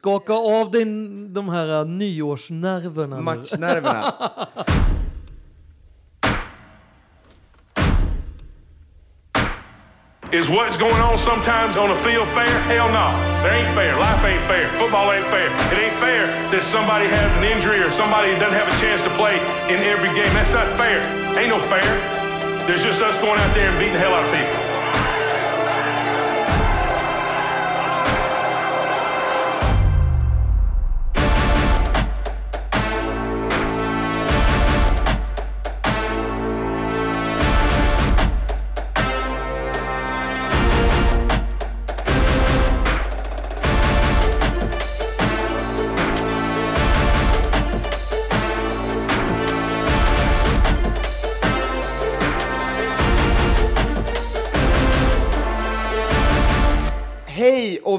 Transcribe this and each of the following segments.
Skaka av dig de här uh, nyårsnerverna. Matchnerverna. Is what's going on sometimes on the field fair? Hell no. There ain't fair. Life ain't fair. Football ain't fair. It ain't fair that somebody has an injury or somebody doesn't have a chance to play in every game. That's not fair. Ain't no fair. There's just us going out there and beating the hell out of people.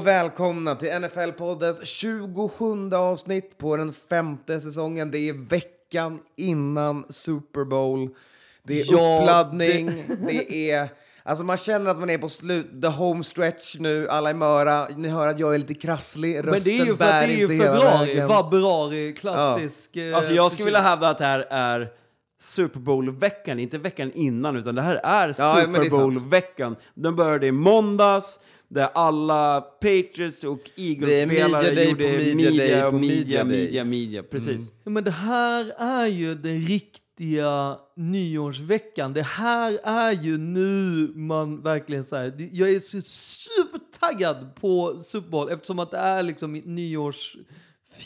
Och välkomna till NFL-poddens 27 avsnitt på den femte säsongen. Det är veckan innan Super Bowl. Det är Ja, uppladdning, det... är... Alltså man känner att man är på slut, the home stretch nu, alla är möra. Ni hör att jag är lite krasslig, rösten Men det är ju för att det är ju februari, februari, klassisk... eh, Alltså jag skulle vilja hävda att det här är Super Bowl-veckan, inte veckan innan, utan det här är Ja, det Super sant. Bowl-veckan. Den började i måndags, där alla Patriots och Eagles-spelare gjorde media media, och media, media media, media, precis. Ja, Men det här är ju den riktiga nyårsveckan. Det här är ju nu man verkligen säger. Jag är så supertaggad på Super Bowl eftersom att det är liksom mitt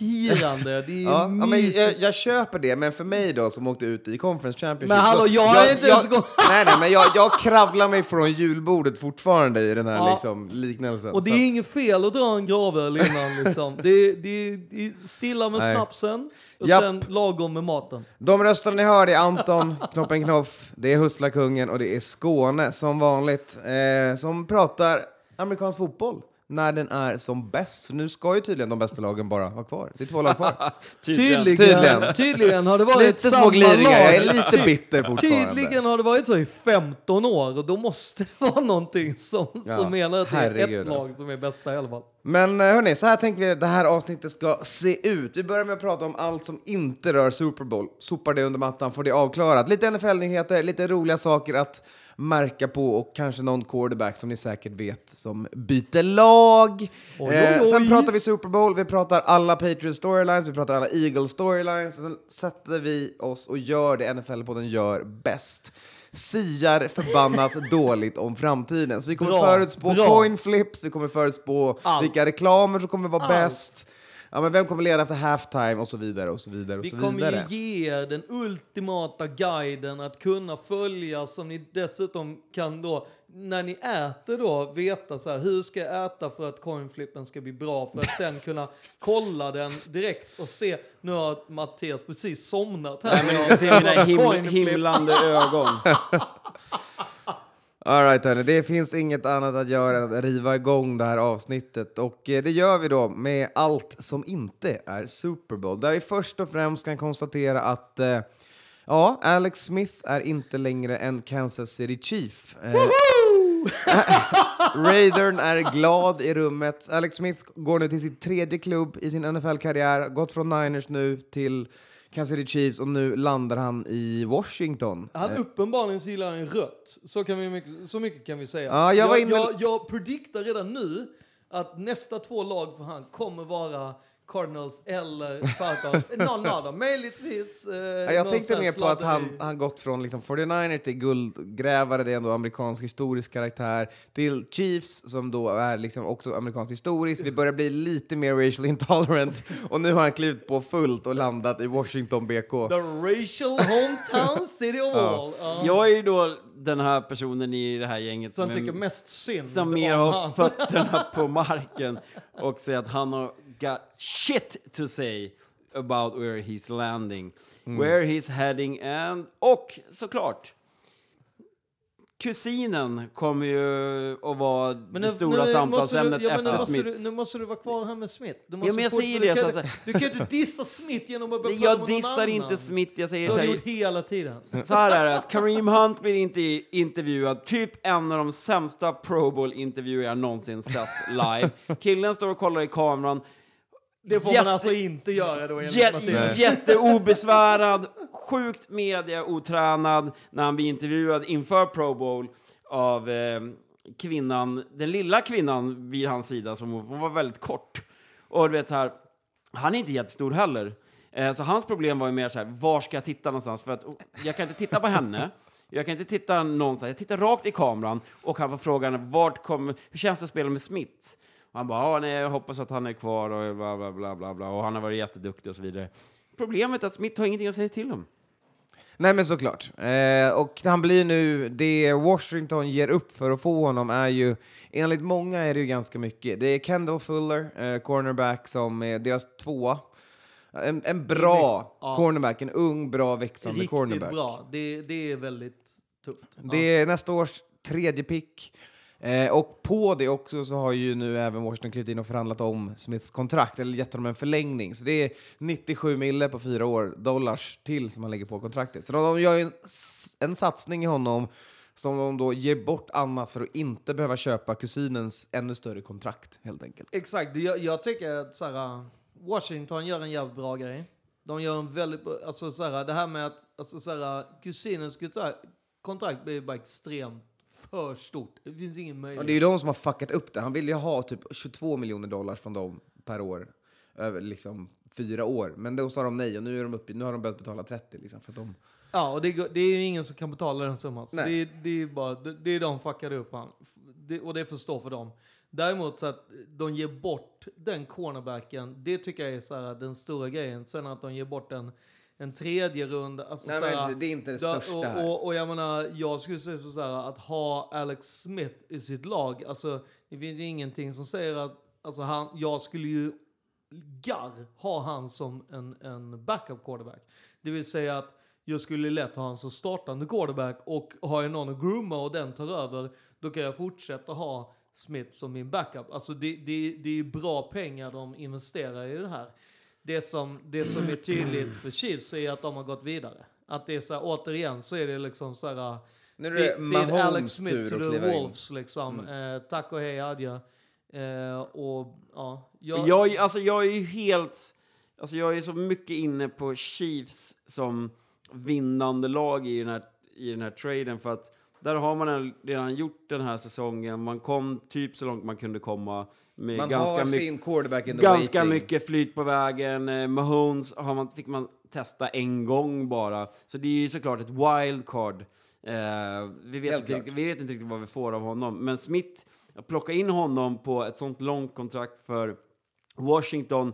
nyårsfirande. Det är Ja, ja, men jag, jag köper det, men för mig då som åkte ut i Conference Championship... Men hallå, jag har inte ens gått- Nej, nej, men jag, jag kravlar mig från julbordet fortfarande i den här Ja. liksom, liknelsen. Och det är att- inget fel att dra en gravöl innan liksom. Det, det, det är stilla med Nej. snapsen och Japp. sen lagom med maten. De rösterna ni hör är Anton, Knoppen Knoff, det är Husslakungen och det är Skåne som vanligt eh, som pratar amerikansk fotboll när den är som bäst. För nu ska ju tydligen de bästa lagen bara vara kvar. Det är två lag kvar. Tydligen, Tydligen. tydligen. har det varit lite samma små gliringar, jag är lag. lite bitter fortfarande. Tydligen har det varit så i 15 år och då måste det vara någonting som, Ja, som menar att det är ett lag alltså. som är bästa i alla fall. Men eh, hörni, så här tänker vi att det här avsnittet ska se ut. Vi börjar med att prata om allt som inte rör Super Bowl. Sopar det under mattan, får det avklarat. Lite NFL-nyheter, lite roliga saker att märka på och kanske någon quarterback som ni säkert vet som byter lag. Oj, oj, Eh, oj. sen pratar vi Super Bowl, vi pratar alla Patriots storylines, vi pratar alla Eagles storylines. Sen sätter vi oss och gör det NFL-podden gör bäst. Siar förbannat dåligt om framtiden. Så vi kommer Bra, förutspå bra. coin flips, vi kommer förutspå Allt. vilka reklamer som kommer vara Allt. bäst. Ja, men vem kommer leda efter halftime och så vidare och så vidare och Vi så kommer vidare. ju ge er den ultimata guiden att kunna följa som ni dessutom kan då när ni äter då veta så här hur ska jag äta för att coinflippen ska bli bra för att sen kunna kolla den direkt och se nu har Mattias precis somnat här. Nej, men ni ska se mina him himlande ögon. All right, hörni. Det finns inget annat att göra än att riva igång det här avsnittet. Och eh, det gör vi då med allt som inte är Super Bowl. Där vi först och främst kan konstatera att eh, ja, Alex Smith är inte längre en Kansas City Chief. Eh, Raidern är glad i rummet. Alex Smith går nu till sin tredje klubb i sin NFL-karriär. Gått från Niners nu till Kansas City Chiefs och nu landar han i Washington. Han Eh, uppenbarligen så gillar han rött. Så, kan vi, så mycket kan vi säga. Ja, jag var jag, inne- jag, jag prediktar redan nu att nästa två lag för han kommer vara Cardinals eller Falcons. Någon av dem, möjligtvis. Eh, Ja, jag tänkte mer på att han, han gått från liksom 49er till guldgrävare, det är ändå amerikansk historisk karaktär, till Chiefs som då är liksom också amerikansk historisk. Vi börjar bli lite mer racial intolerant och nu har han klivit på fullt och landat i Washington BK. The racial hometown city of all. Ja. Jag är ju då den här personen i det här gänget Som är- tycker mest synd som om mer har fötterna på marken och säger att han har got shit to say about where he's landing, Mm. where he's heading and och såklart kusinen kommer ju att vara Men det nu- stora nu samtalsämnet du, ja, nu efter måste Smith. Du, nu måste du vara kvar här med Smith. Du Ja, måste men jag säger du det, Kan, så- inte- du kan inte dissa Smith genom att börja Jag dissar inte Smith, jag säger Det så har du här, gjort hela tiden. så här är det, att Kareem Hunt blir inte intervjuad, typ en av de sämsta Pro Bowl-intervjuer jag någonsin sett live. Killen står och kollar i kameran, Det får Jätte- man alltså inte göra då enligt Jä- jätteobesvärad, sjukt mediaotränad när han blir intervjuad inför Pro Bowl av eh, kvinnan, den lilla kvinnan vid hans sida som hon var väldigt kort. Och du vet här, han är inte jättestor heller. Eh, så hans problem var ju mer så här, var ska jag titta någonstans? För att oh, jag kan inte titta på henne. Jag kan inte titta någonstans. Jag tittar rakt i kameran och han får frågan vart kommer, hur känns det att spela med Smith? Han bara, ah, nej, jag hoppas att han är kvar och bla, bla, bla, bla, bla. Och han har varit jätteduktig och så vidare. Problemet är att Smith har ingenting att säga till om. Nej men såklart. Eh, och han blir nu, det Washington ger upp för att få honom är ju, enligt många är det ju ganska mycket. Det är Kendall Fuller, eh, cornerback, som är deras tvåa. En, en bra Ja. cornerback, en ung, bra, växande Riktigt cornerback. bra. Det, det är väldigt tufft. Ja. Det är nästa års tredje pick. Eh, och på det också så har ju nu även Washington klivit in och förhandlat om Smiths kontrakt, eller gett honom en förlängning. Så det är 97 mille på fyra år, dollars till som han lägger på kontraktet. Så de, de gör ju en, en satsning i honom som de då ger bort annat för att inte behöva köpa kusinens ännu större kontrakt, helt enkelt. Exakt, jag, jag tycker att så här, Washington gör en jävligt bra grej. De gör en väldigt bra, alltså så här, det här med att, alltså så här, kusinens kontrakt blir bara extremt för stort. Det finns ingen Och möjlighet. det är ju de som har fuckat upp det. Han vill ju ha typ 22 miljoner dollar från dem per år över liksom fyra år. Men då sa de nej och nu, är de uppe, nu har de börjat betala 30 liksom, för att de Ja, och det, det är ju ingen som kan betala den summan. Så det, det är bara, det, det är de fuckade upp han. Det, och det får stå för dem. Däremot så att de ger bort den cornerbacken, det tycker jag är så här, den stora grejen. Sen att de ger bort en, en tredje runda. Alltså Nej, så här, men det är inte det största och, och, och jag menar, jag skulle säga så här, att ha Alex Smith i sitt lag, alltså det finns ju ingenting som säger att, alltså han, jag skulle ju garr ha han som en, en backup quarterback. Det vill säga att jag skulle lätt ha han som startande quarterback och har jag någon att grooma och den tar över, då kan jag fortsätta ha Smith som min backup. Alltså det, det, det är bra pengar de investerar i det här. Det som, det som är tydligt för Chiefs är att de har gått vidare. Att det är så här, återigen så är det liksom så här... Nu är det Mahomes Alex Smith tur to att the kliva in. Wolves liksom. Eh, tack och hej adjö. Eh, och ja, jag, Jag, alltså, jag är ju helt... Alltså, jag är så mycket inne på Chiefs som vinnande lag i den här, i den här traden för att där har man redan gjort den här säsongen. Man kom typ så långt man kunde komma med Man ganska har sin quarterback in the Ganska waiting. mycket flyt på vägen. Eh, Mahomes har man, fick man testa en gång bara. Så det är ju såklart ett wildcard. Eh, vi, vet inte, vi vet inte riktigt vad vi får av honom. Men Smith, att plocka in honom på ett sånt långt kontrakt för Washington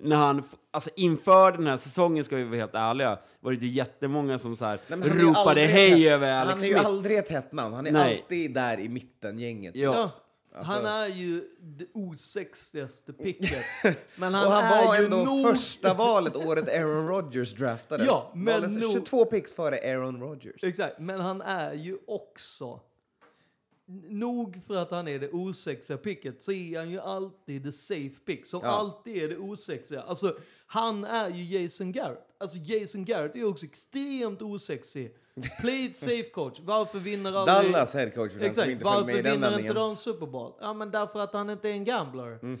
när han, alltså inför den här säsongen ska vi vara helt ärliga, var det inte jättemånga som så här Nej, ropade aldrig hej över Alex Han är ju Smith. aldrig ett hett namn. Han är Nej. alltid där i mitten-gänget. Ja. Ja, Alltså- Han är ju det osexigaste picket. Men han, och han är var ju ändå nog... första valet året Aaron Rodgers draftades. Ja, men Valdes nog- 22 picks före Aaron Rodgers. Exakt, men han är ju också... Nog för att han är det osexiga picket så är han ju alltid the safe pick. Som Ja. alltid är det osexiga. Alltså, han är ju Jason Garrett. Alltså Jason Garrett är också extremt osexig. Play it safe coach. Varför vinner aldrig... Dallas headcoach för den som Exakt, inte följde varför med i den vinner inte de Super Bowl? Ja men därför att han inte är en gambler. Mm.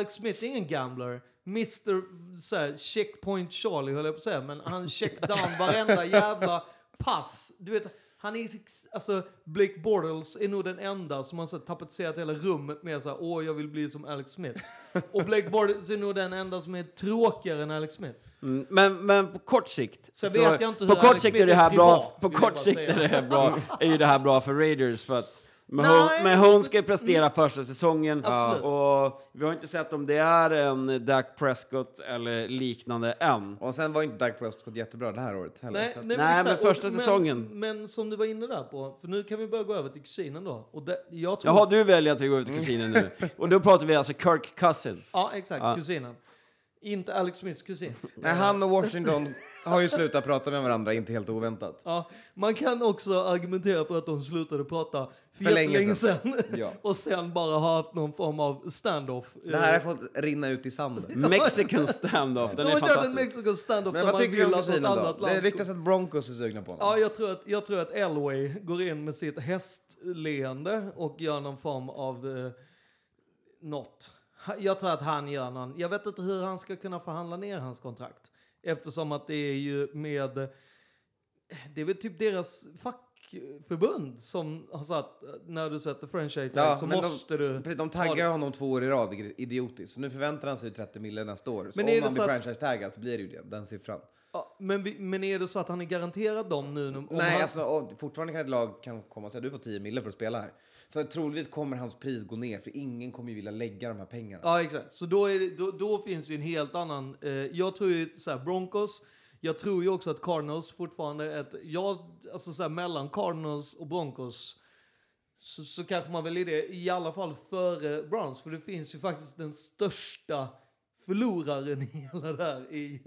Ex Smith är ingen gambler. Mr såhär, checkpoint Charlie höll jag på att säga, men han check down varenda jävla pass. Du vet, han är alltså Blake Bortles är nog den enda som har så här tapetserat hela rummet med såhär, åh jag vill bli som Alex Smith. Och Blake Bortles är nog den enda som är tråkigare än Alex Smith. Mm, men, men på kort sikt... Så vet jag inte på hur kort Alex sikt är det här är bra, privat, på kort sikt är det här bra, är ju det här bra för Raiders för att Mahomes, Nej, Mahomes ska ju prestera första säsongen Absolut. och vi har inte sett om det är en Dak Prescott eller liknande än. Och sen var inte Doug Prescott jättebra det här året heller. Nej, så att- nej, Nej, exakt. men första Och- säsongen. Men, men som du var inne där på, för nu kan vi börja gå över till kusinen då. Och det, jag tror... Jaha, du väljer att vi går ut till kusinen nu. Och då pratar vi alltså Kirk Cousins. Ja, exakt. Ja. Kusinen. Inte Alex Smiths kusin. Nej, han och Washington har ju slutat prata med varandra, inte helt oväntat. Ja, man kan också argumentera för att de slutade prata för, För länge länge sedan. Ja. och sen bara har haft någon form av standoff. Det här har fått rinna ut i sanden. Mexican standoff, den de är kört en fantastisk. mexican standoff Men vad tycker vill om kusinen då? annat Det ryktas att Broncos är sugna på honom. Ja, jag tror, att, jag tror att Elway går in med sitt hästleende och gör någon form av eh, något. Ha- Jag tror att han gör någon, jag vet inte hur han ska kunna förhandla ner hans kontrakt. Eftersom att det är ju med, det är väl typ deras fackförbund som har sagt när du sätter franchise tag så men måste de, du... precis, De ha taggar det. honom två år i rad, vilket är idiotiskt. Så nu förväntar han sig 30 miljoner nästa år. Så Men om han så blir franchise-taggad så blir det ju det, den siffran. Ja, men, vi, men är det så att han är garanterad dem nu? Om Nej, han, alltså, fortfarande kan ett lag kan komma och säga du får 10 miljoner för att spela här. Så troligtvis kommer hans pris gå ner, för ingen kommer ju vilja lägga de här pengarna. Ja, exakt. Så då, är det, då, då finns ju en helt annan... Eh, jag tror ju så här, Broncos, jag tror ju också att Cardinals fortfarande är ett... Jag, alltså så här, mellan Cardinals och Broncos så, så kanske man väl är det i alla fall före Browns. För det finns ju faktiskt den största förloraren i hela det här. I,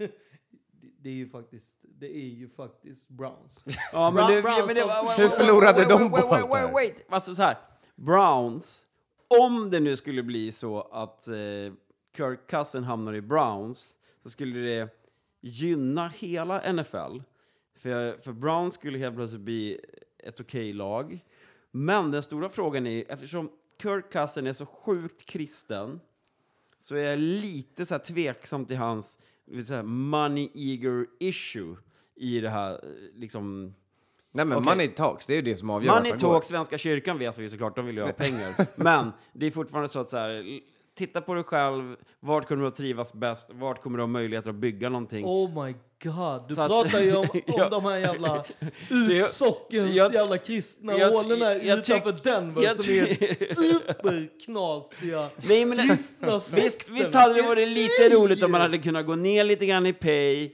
det- är ju faktiskt, det är ju faktiskt Browns. Ja, Bra- det, Browns men det, wait, Hur wait, förlorade wait, de wait, wait, wait, wait, wait. Alltså så här, Browns, om det nu skulle bli så att eh, Kirk Cousin hamnar i Browns, så skulle det gynna hela NFL. För, för Browns skulle helt plötsligt bli ett okej lag. Men den stora frågan är, eftersom Kirk Cousin är så sjukt kristen, så är jag lite så här tveksam till hans money eager issue i det här, liksom... Nej men Okej. money talks, det är ju det som avgör. Money vart man går. talk, Svenska kyrkan vet vi ju såklart, de vill ju ha pengar. Men det är fortfarande så att så här, titta på dig själv, vart kommer du att trivas bäst, vart kommer du ha möjligheter att bygga någonting? Oh my god, du Så att- pratar ju om, om Ja. de här jävla utsockens jag- jävla kristna jag- tyck- utanför Denver jag som är superknasiga Nej, men kristna visst, visst hade det varit lite roligt om man hade kunnat gå ner lite grann i pay,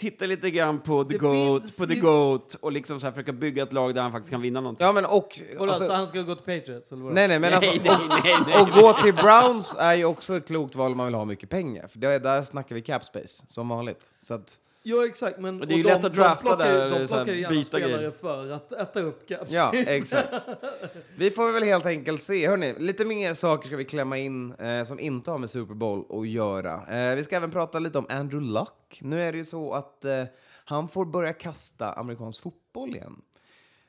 titta lite grann på The Det Goat, på The ju- Goat och liksom så här försöka bygga ett lag där han faktiskt kan vinna någonting. Ja men och... Alltså- så han ska gå till Patriots eller nej nej men alltså... nej, nej, nej, nej. Och gå till Browns är ju också ett klokt val om man vill ha mycket pengar. För det, där snackar vi cap space, som vanligt. Så att, Ja exakt, men Och det är ju och lätt att drafta de ju- där, De plockar ju gärna byta spelare grejer. för att äta upp cap ja, exakt. Vi får väl helt enkelt se. Hörrni, lite mer saker ska vi klämma in eh, som inte har med Super Bowl att göra. Eh, vi ska även prata lite om Andrew Luck. Nu är det ju så att eh, han får börja kasta amerikansk fotboll igen.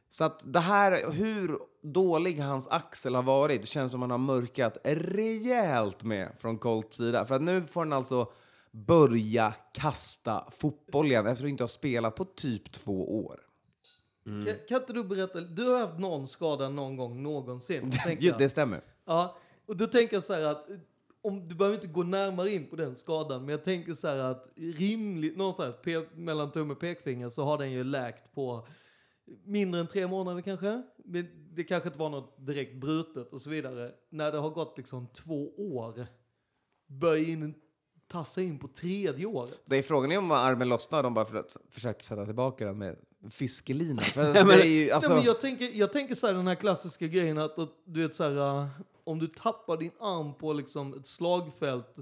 Så att det här, hur dålig hans axel har varit, känns som han har mörkat rejält med från Colts sida. För att nu får han alltså börja kasta fotboll igen efter att inte ha spelat på typ två år. Kan, kan inte du berätta, du har haft någon skada någon gång någonsin? jag. det stämmer. Ja, och då tänker jag så här att om du behöver inte gå närmare in på den skadan, men jag tänker så här att rimligt någonstans pe- mellan tumme och pekfinger så har den ju läkt på mindre än tre månader kanske. Det kanske inte var något direkt brutet och så vidare. När det har gått liksom två år, börjar in, tassa in på tredje året. Det är frågan är om armen lossnar och de bara för, försökte sätta tillbaka den med fiskelina. Men- det är ju, alltså, Nej, men jag, tänker, jag tänker så här, den här klassiska grejen att, att du vet så här, uh, om du tappar din arm på liksom ett slagfält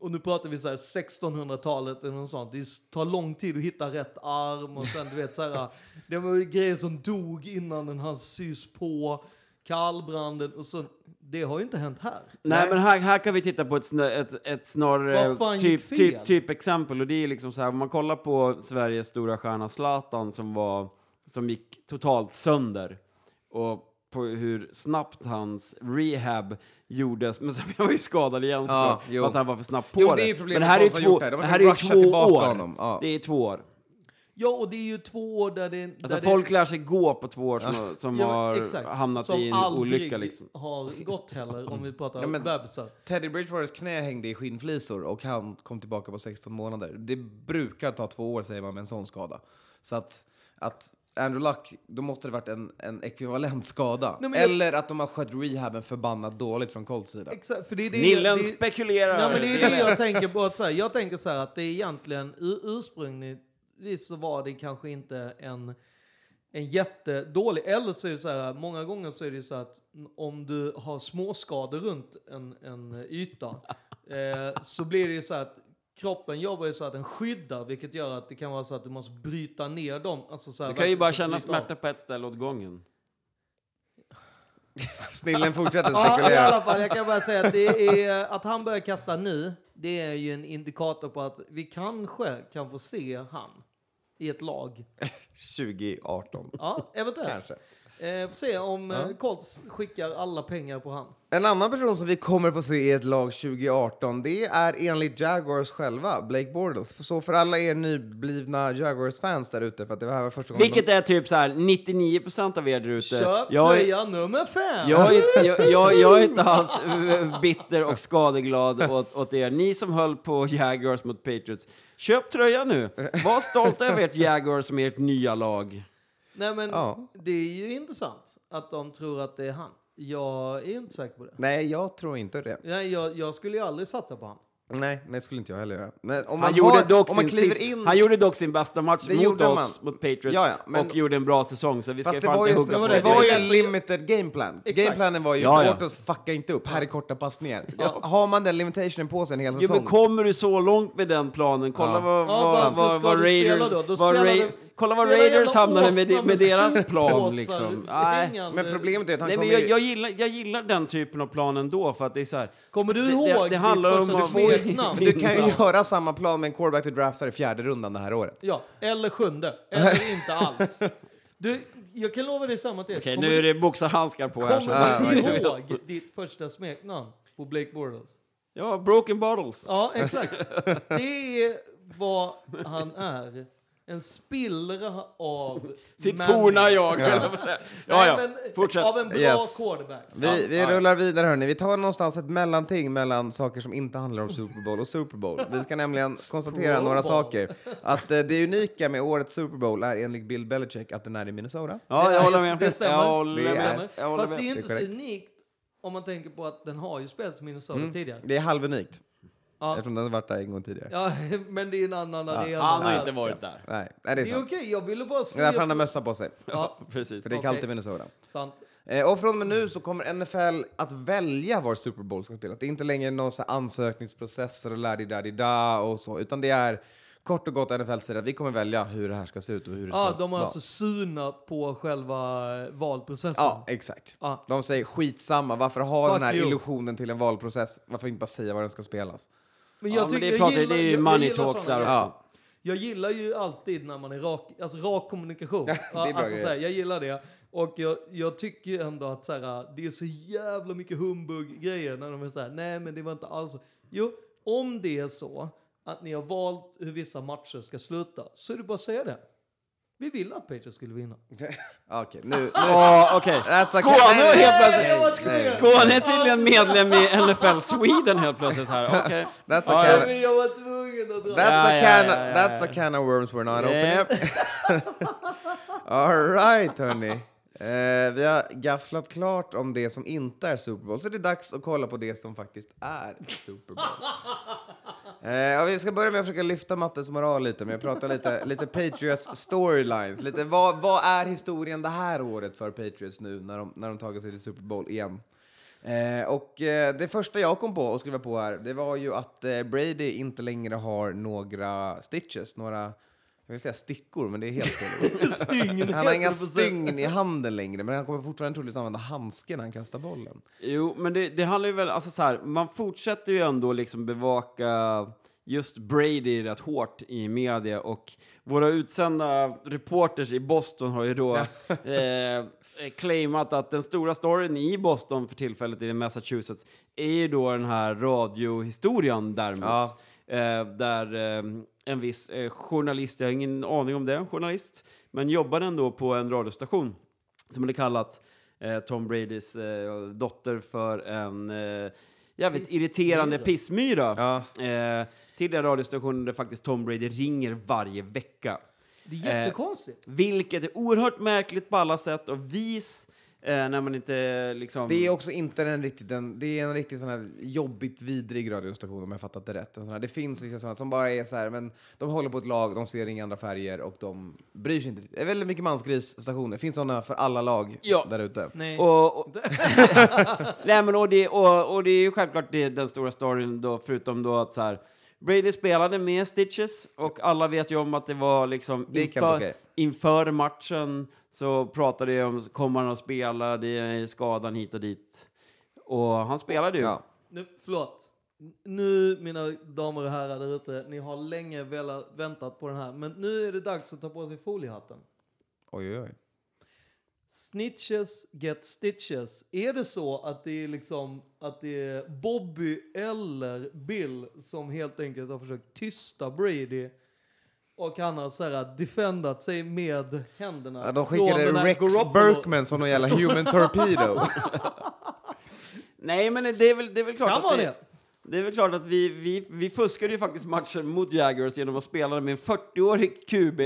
och nu pratar vi så här 1600-talet eller något sånt. Det tar lång tid att hitta rätt arm och sen du vet så här. uh, Det var ju grejer som dog innan den hann sys på. Kallbranden och så. Det har ju inte hänt här. Nej, men här, här kan vi titta på ett, snö, ett, ett snarare typ, typ, typ exempel. Och det är liksom så här, om man kollar på Sveriges stora stjärna Zlatan som, var, som gick totalt sönder. Och på hur snabbt hans rehab gjordes. Men sen han var ju skadad igen Ja, för att han var för snabbt på Jo, det. det men det här är två, det. Det här är två tillbaka år. honom. Ja. Det är två år. Ja, och det är ju två år där det... Alltså där folk det, lär sig gå på två år som, som Ja, har exakt. hamnat som i en aldrig olycka liksom. har gått heller om vi pratar Ja, men- bebisar. Teddy Bridgewaters knä hängde i skinnflisor och han kom tillbaka på 16 månader. Det brukar ta två år säger man med en sån skada. Så att, att Andrew Luck, då måste det varit en, en ekvivalent skada. Nej, jag- Eller att de har skött rehaben förbannat dåligt från Colts sida. Exakt, för det är det, Snillen det, spekulerar! Ja, men det är det jag tänker på. Att så här, jag tänker så här att det är egentligen ur, ursprungligtvis så var det kanske inte en, en jättedålig, eller så är det så här, många gånger så är det så att om du har småskador runt en, en yta eh, så blir det ju så att kroppen jobbar ju så att den skyddar, vilket gör att det kan vara så att du måste bryta ner dem. Alltså så här, Du kan ju bara känna smärta på ett ställe åt gången. Snillen fortsätter Ja, i spekulera. alla fall. Jag kan bara säga att, det är, att han börjar kasta nu, det är ju en indikator på att vi kanske kan få se han i ett lag. 2018. Ja, eventuellt. Kanske. Eh, får se om eh, Colts skickar alla pengar på han. En annan person som vi kommer få se i ett lag 2018, det är enligt Jaguars själva, Blake Bortles. Så för alla er nyblivna Jaguars-fans där ute, för att det här var första gången Vilket är typ så här 99% av er där ute. Köp Jag är- tröja nummer fem! Jag är, inte- jag, jag, jag är inte alls bitter och skadeglad åt, åt er. Ni som höll på Jaguars mot Patriots, köp tröja nu. Var stolta över ert Jaguars som ert nya lag. Nej men Ja. det är ju intressant att de tror att det är han. Jag är inte säker på det. Nej, jag tror inte det. Nej, jag, jag skulle ju aldrig satsa på han. Nej, det skulle inte jag heller göra. Men om man, Han gjorde, har, dock om man sin kliver sist, in... han gjorde dock sin bästa match Det mot oss, man. mot Patriots, Ja, ja, men- och gjorde en bra säsong, så vi ska Fast det var, just, det, på det var det. ju en limited gameplan. Gameplanen var ju Ja, ja. Fucka inte upp, här är korta passningar. Har man den limitationen på sig en hel Jo, säsong? men kommer du så långt med den planen? Kolla Ja. vad, Ja, vad, vad, vad Raiders... då? Då vad spelar Ra- du- kolla vad spela Raiders hamnade med, med deras plan liksom. Nej. Men problemet är att han Nej, men jag, jag, gillar, jag gillar den typen av plan ändå, för att det är så här... Kommer du Det- ihåg det- det handlar om första att- smeknamn? Du kan ju göra samma plan med en quarterback du draftar i fjärde rundan det här året. Ja, eller sjunde. Eller inte alls. Du, jag kan lova dig samma till. Okej, nu är det boxarhandskar på här. Kommer du ihåg ditt första smeknamn på Blake Bortles? Ja, broken bottles. Ja, exakt. Det är vad han är. En spillra av... Sitt forna jag, höll jag säga. Ja, ja, men fortsätt. Av en bra Yes. quarterback. Vi, vi ja. rullar vidare hörni. Vi tar någonstans ett mellanting mellan saker som inte handlar om Super Bowl och Super Bowl. Vi ska nämligen konstatera några saker. Att eh, det unika med årets Super Bowl är enligt Bill Belichick att den är i Minnesota. Ja, jag håller med. Det stämmer. Jag håller Det är-. Jag håller Fast det är Det är inte så unikt om man tänker på att den har ju spelats i Minnesota tidigare. Det är halvunikt. Ja. Eftersom den har varit där en gång tidigare. Ja, men det är en annan arena. Han har inte varit där. Nej, nej, det är Det är sant. okej, jag ville bara Det se... är därför han har mössa på sig. Ja, Precis. För det är kallt i Minnesota. sant. Eh, och från och med nu så kommer NFL att välja var Super Bowl ska spelas. Det är inte längre någon så här ansökningsprocesser och la-di-da-di-da och så, utan det är kort och gott NFL säger att vi kommer välja hur det här ska se ut och hur det Ja, ska de har vara. alltså sunat på själva eh, valprocessen. Ja, exakt. Ja. De säger skitsamma, varför ha Fuck den här you. illusionen till en valprocess? Varför inte bara säga var den ska spelas? Men Ja, jag men tycker, det, jag pratar, gillar, det är ju money talks där också. Ja. Jag gillar ju alltid när man är rak, alltså rak kommunikation. Ja, det är bra alltså, här, jag gillar det. Och jag, jag tycker ju ändå att så här, det är så jävla mycket humbug-grejer när de är så här, nej men det var inte alls så. Jo, om det är så att ni har valt hur vissa matcher ska sluta, så är det bara att säga det. Vi ville att Patriots skulle vinna. Ja, Okej, nu... nu Ja, okej. That's Skåne okay. helt plötsligt. Skåne är tydligen medlem i NFL Sweden helt plötsligt här. Okej. That's a can, ja. Jag var tvungen att dra. that's Ja, a ja, can, ja, ja, that's a can of worms we're not opening. All right, hörni. Eh, vi har gafflat klart om det som inte är Super Bowl, så det är dags att kolla på det som faktiskt är Super Bowl. Eh, vi ska börja med att försöka lyfta Mattes moral lite, men jag pratar lite, lite Patriots storylines. Lite, vad, vad är historien det här året för Patriots nu när de, när de tagit sig till Super Bowl igen? Eh, och eh, det första jag kom på att skriva på här, det var ju att eh, Brady inte längre har några stitches, några jag vill säga stickor, men det är helt fel. Stygn. Han har inga stygn i handen längre, men han kommer fortfarande troligtvis använda handsken när han kastar bollen. Jo, men det, det handlar ju väl, alltså så här, man fortsätter ju ändå liksom bevaka just Brady rätt hårt i media och våra utsända reporters i Boston har ju då eh, claimat att den stora storyn i Boston för tillfället i Massachusetts är ju då den här radiohistorien däremot. Ja. Eh, där eh, en viss eh, journalist, jag har ingen aning om det, en journalist, men jobbade ändå på en radiostation som hade kallat eh, Tom Bradys eh, dotter för en eh, jävligt irriterande pissmyra. Ja. Eh, till den radiostationen där faktiskt Tom Brady ringer varje vecka. Det är jättekonstigt. Vilket är oerhört märkligt på alla sätt och vis eh, när man inte liksom... Det är också inte en riktigt, en, det är en riktigt sån här jobbigt vidrig radiostation om jag fattat det rätt. En sån här, det finns vissa sådana som bara är så här, men de håller på ett lag, de ser inga andra färger och de bryr sig inte. Det är väldigt mycket mansgrisstationer, det finns sådana för alla lag Ja. där ute. Nej. Och, och, Nej, men och, det, och, och det är ju självklart det, den stora storyn då, förutom då att så här, Brady spelade med Stitches och alla vet ju om att det var liksom Det inför, okej. inför matchen så pratade jag om, kommer han att spela, det är skadan hit och dit. Och han spelade ju. Ja. Nu, förlåt. Nu, mina damer och herrar där ute, ni har länge velat, väntat på den här, men nu är det dags att ta på sig foliehatten. Oj, oj, oj. Snitches get stitches. Är det så att det är liksom att det är Bobby eller Bill som helt enkelt har försökt tysta Brady och han har så här defendat sig med händerna. Ja, de skickade Rex Garoppolo- Berkman som någon jävla human torpedo. Nej, men det är väl, det är väl klart Kan att vara det, det. är väl klart att vi, vi, vi fuskade ju faktiskt matchen mot Jaguars genom att spela med en 40-årig QB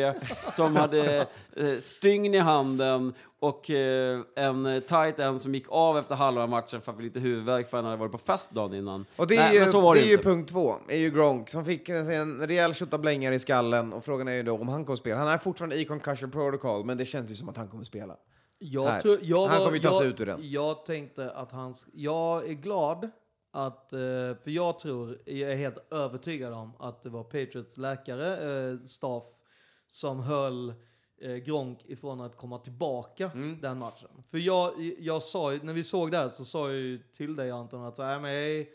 som hade eh, stygn i handen och eh, en tight end som gick av efter halva matchen för att få lite huvudvärk för att han hade varit på fest dagen innan. Och det är, Nej, ju, men så var det det är ju punkt två, är ju Gronk som fick en, en rejäl tjottablängare i skallen och frågan är ju då om han kommer spela. Han är fortfarande i concussion protocol, men det känns ju som att han kommer spela. Jag Här. tror, jag Han var- kommer ju ta sig ut ur den. Jag tänkte att han... Jag är glad att... eh, För jag tror, jag är helt övertygad om att det var Patriots läkare, eh, staff, som höll eh, Gronk ifrån att komma tillbaka Mm. den matchen. För jag, jag sa ju, när vi såg det här så sa jag ju till dig Anton att så här, men,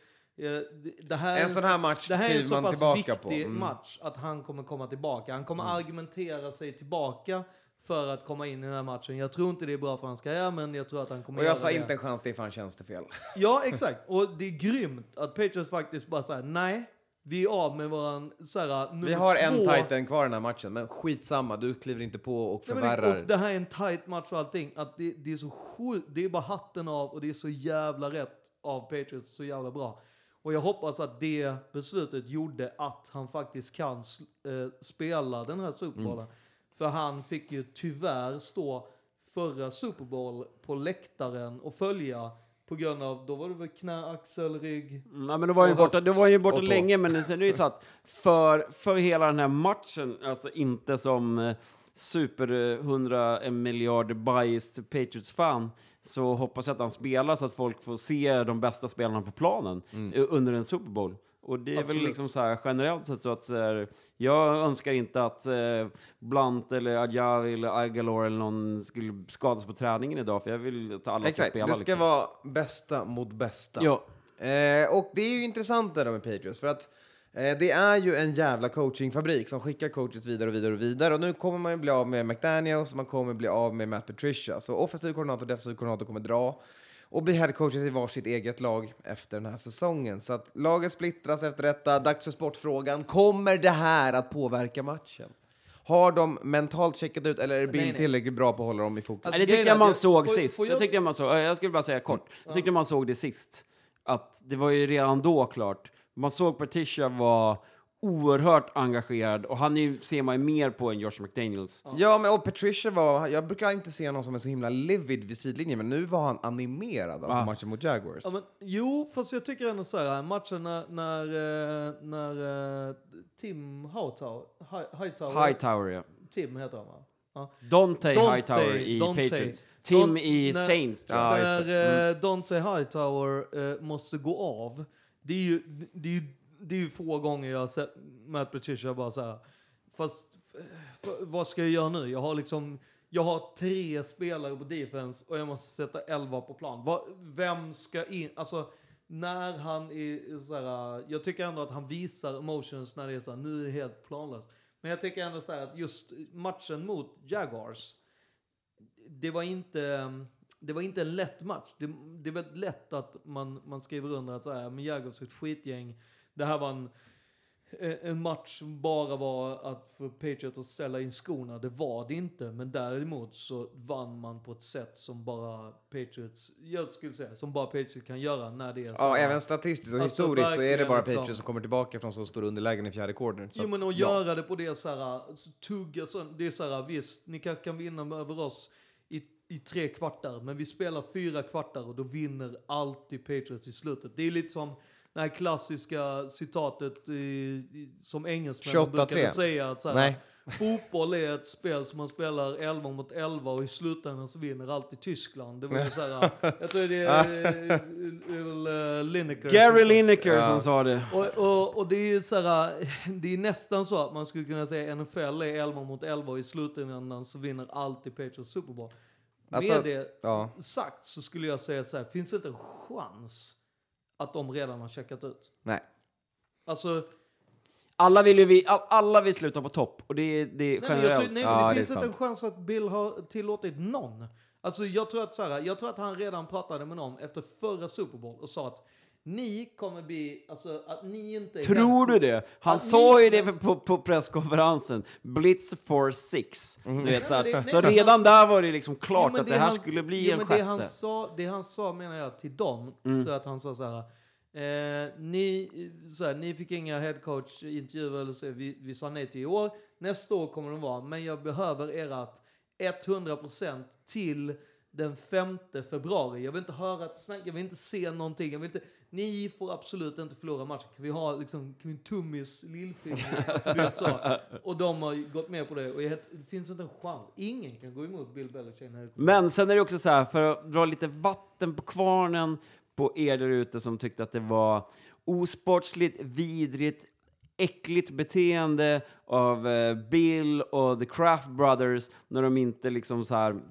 det- här är En sån här match det här är en så pass viktig på. Mm. match att han kommer komma tillbaka. Han kommer argumentera sig tillbaka för att komma in i den här matchen. Jag tror inte det är bra för hans karriär, men jag tror att han kommer Och jag sa inte en chans, det är fan tjänstefel. Ja, exakt. Och det är grymt att Patriots faktiskt bara säger nej, vi är av med våran så här, nummer Vi har en två. titan kvar i den här matchen, men skitsamma, du kliver inte på och Nej, förvärrar. och det här är en tight match och allting. Att det, det är så sjukt, det är bara hatten av och det är så jävla rätt av Patriots, så jävla bra. Och jag hoppas att det beslutet gjorde att han faktiskt kan eh, spela den här Super Mm. För han fick ju tyvärr stå förra Super Bowl på läktaren och följa på grund av, då var det väl knä, axel, rygg. Ja, men då var ju borta, då var ju borta länge, men sen är det ju så att för, för hela den här matchen, alltså inte som eh, super eh, 100 miljard biased Patriots-fan, så hoppas jag att han spelar så att folk får se de bästa spelarna på planen eh, under en Super Bowl. Och det är väl Absolut. liksom så här generellt sett så att så här, jag önskar inte att eh, Blunt eller Ajavi eller Agalor eller någon skulle skadas på träningen idag, för jag vill att alla ska Exakt, spela. det ska liksom. vara bästa mot bästa. Ja. Eh, och det är ju intressant det där med Patriots, för att eh, det är ju en jävla coachingfabrik som skickar coaches vidare och vidare och vidare. Och nu kommer man ju bli av med McDaniels, man kommer bli av med Matt Patricia. Så offensiv koordinator och defensiv koordinator kommer dra och bli headcoaches i varsitt eget lag efter den här säsongen. Så att laget splittras efter detta. Dags för sportfrågan. Kommer det här att påverka matchen? Har de mentalt checkat ut eller är Bill Nej, nej. tillräckligt bra på att hålla dem i fokus? Alltså, Nej, det tyckte jag man såg får- sist. får jag... jag- tyckte man såg, jag skulle bara säga kort. Jag tyckte man såg det sist. Att det var ju redan då klart. Man såg Patricia var oerhört engagerad och han är ju, ser man ju mer på än Josh McDaniels. Ja, men och Patricia var, jag brukar inte se någon som är så himla livid vid sidlinjen, men nu var han animerad, alltså Ah. matchen mot Jaguars. Ja, men, jo, fast jag tycker ändå så här, matchen när, när, eh, när eh, Tim Hightower, Hi- Hightower, Hightower, ja. Tim heter han va? Ja. Dante, Dante, Hightower i Dante. Patriots. Tim Don- i när- Saints, jag. Ja, just när eh, Dante Hightower eh, måste gå av, det är ju, det är ju, det är ju få gånger jag har sett Matt Patricia bara så här, fast eh, vad ska jag göra nu? Jag har liksom, jag har tre spelare på defense och jag måste sätta elva på plan. Va, vem ska in? Alltså, när han är så här, jag tycker ändå att han visar emotions när det är så här, nu är det helt planlöst. Men jag tycker ändå så här att just matchen mot Jaguars, det var inte, det var inte en lätt match. Det, det är väldigt lätt att man, man skriver under att så här, men Jaguars är ett skitgäng. Det här var en, en match som bara var att för Patriots att ställa in skorna. Det var det inte. Men däremot så vann man på ett sätt som bara Patriots, jag skulle säga, som bara Patriots kan göra när det är så Ja, även statistiskt och Alltså, historiskt så är det bara liksom. Patriots som kommer tillbaka från så stora underlägen i fjärde quartern. Så Jo men att, ja. göra det på det så här, tugga så, det är så här, visst, ni kanske kan vinna över oss i, i tre kvartar, men vi spelar fyra kvartar och då vinner alltid Patriots i slutet. Det är lite som det här klassiska citatet i, i, som engelsmännen 28-3. brukade säga att så här, Nej. fotboll är ett spel som man spelar 11 mot 11 och i slutändan så vinner alltid Tyskland. Det var ju så här, jag tror det är Lineker. som Gary sa- Lineker som sa det. och, och, och det är så här, det är nästan så att man skulle kunna säga NFL är 11 mot 11 och i slutändan så vinner alltid Patriots Super Bowl. Med Alltså, det ja. sagt så skulle jag säga så här, finns det inte en chans att de redan har checkat ut? Nej. Alltså, Alla vill ju vi, all, alla vill sluta på topp och det är, det är nej, jag tror, nej, Ja, men det finns inte en chans att Bill har tillåtit någon Alltså jag tror att så här, jag tror att han redan pratade med dem efter förra Super Bowl och sa att ni kommer bli, alltså att ni inte Tror du det? Han sa ju det på, på presskonferensen. Blitz for six. Du vet, så Nej, men det- här. nej, så men redan han- där var det liksom klart Jo, men att det här han- skulle bli jo, en men sjätte. det han, sa, det han sa menar jag till dem, Mm. tror jag att han sa så här. Eh, ni, så här, ni fick inga headcoach-intervjuer eller så, vi, vi sa nej till i år. Nästa år kommer de vara, men jag behöver ert 100% till den 5 februari. Jag vill inte höra ett snack, jag vill inte se någonting. Jag vill inte, ni får absolut inte förlora matchen. Kan vi ha liksom, kan vi tummis lillfinger? Alltså. Och de har gått med på det. Och jag, det finns inte en chans. Ingen kan gå emot Bill Belichick. Men sen är det också så här, för att dra lite vatten på kvarnen på er där ute som tyckte att det var osportsligt, vidrigt, äckligt beteende av eh, Bill och The Craft Brothers när de inte liksom så här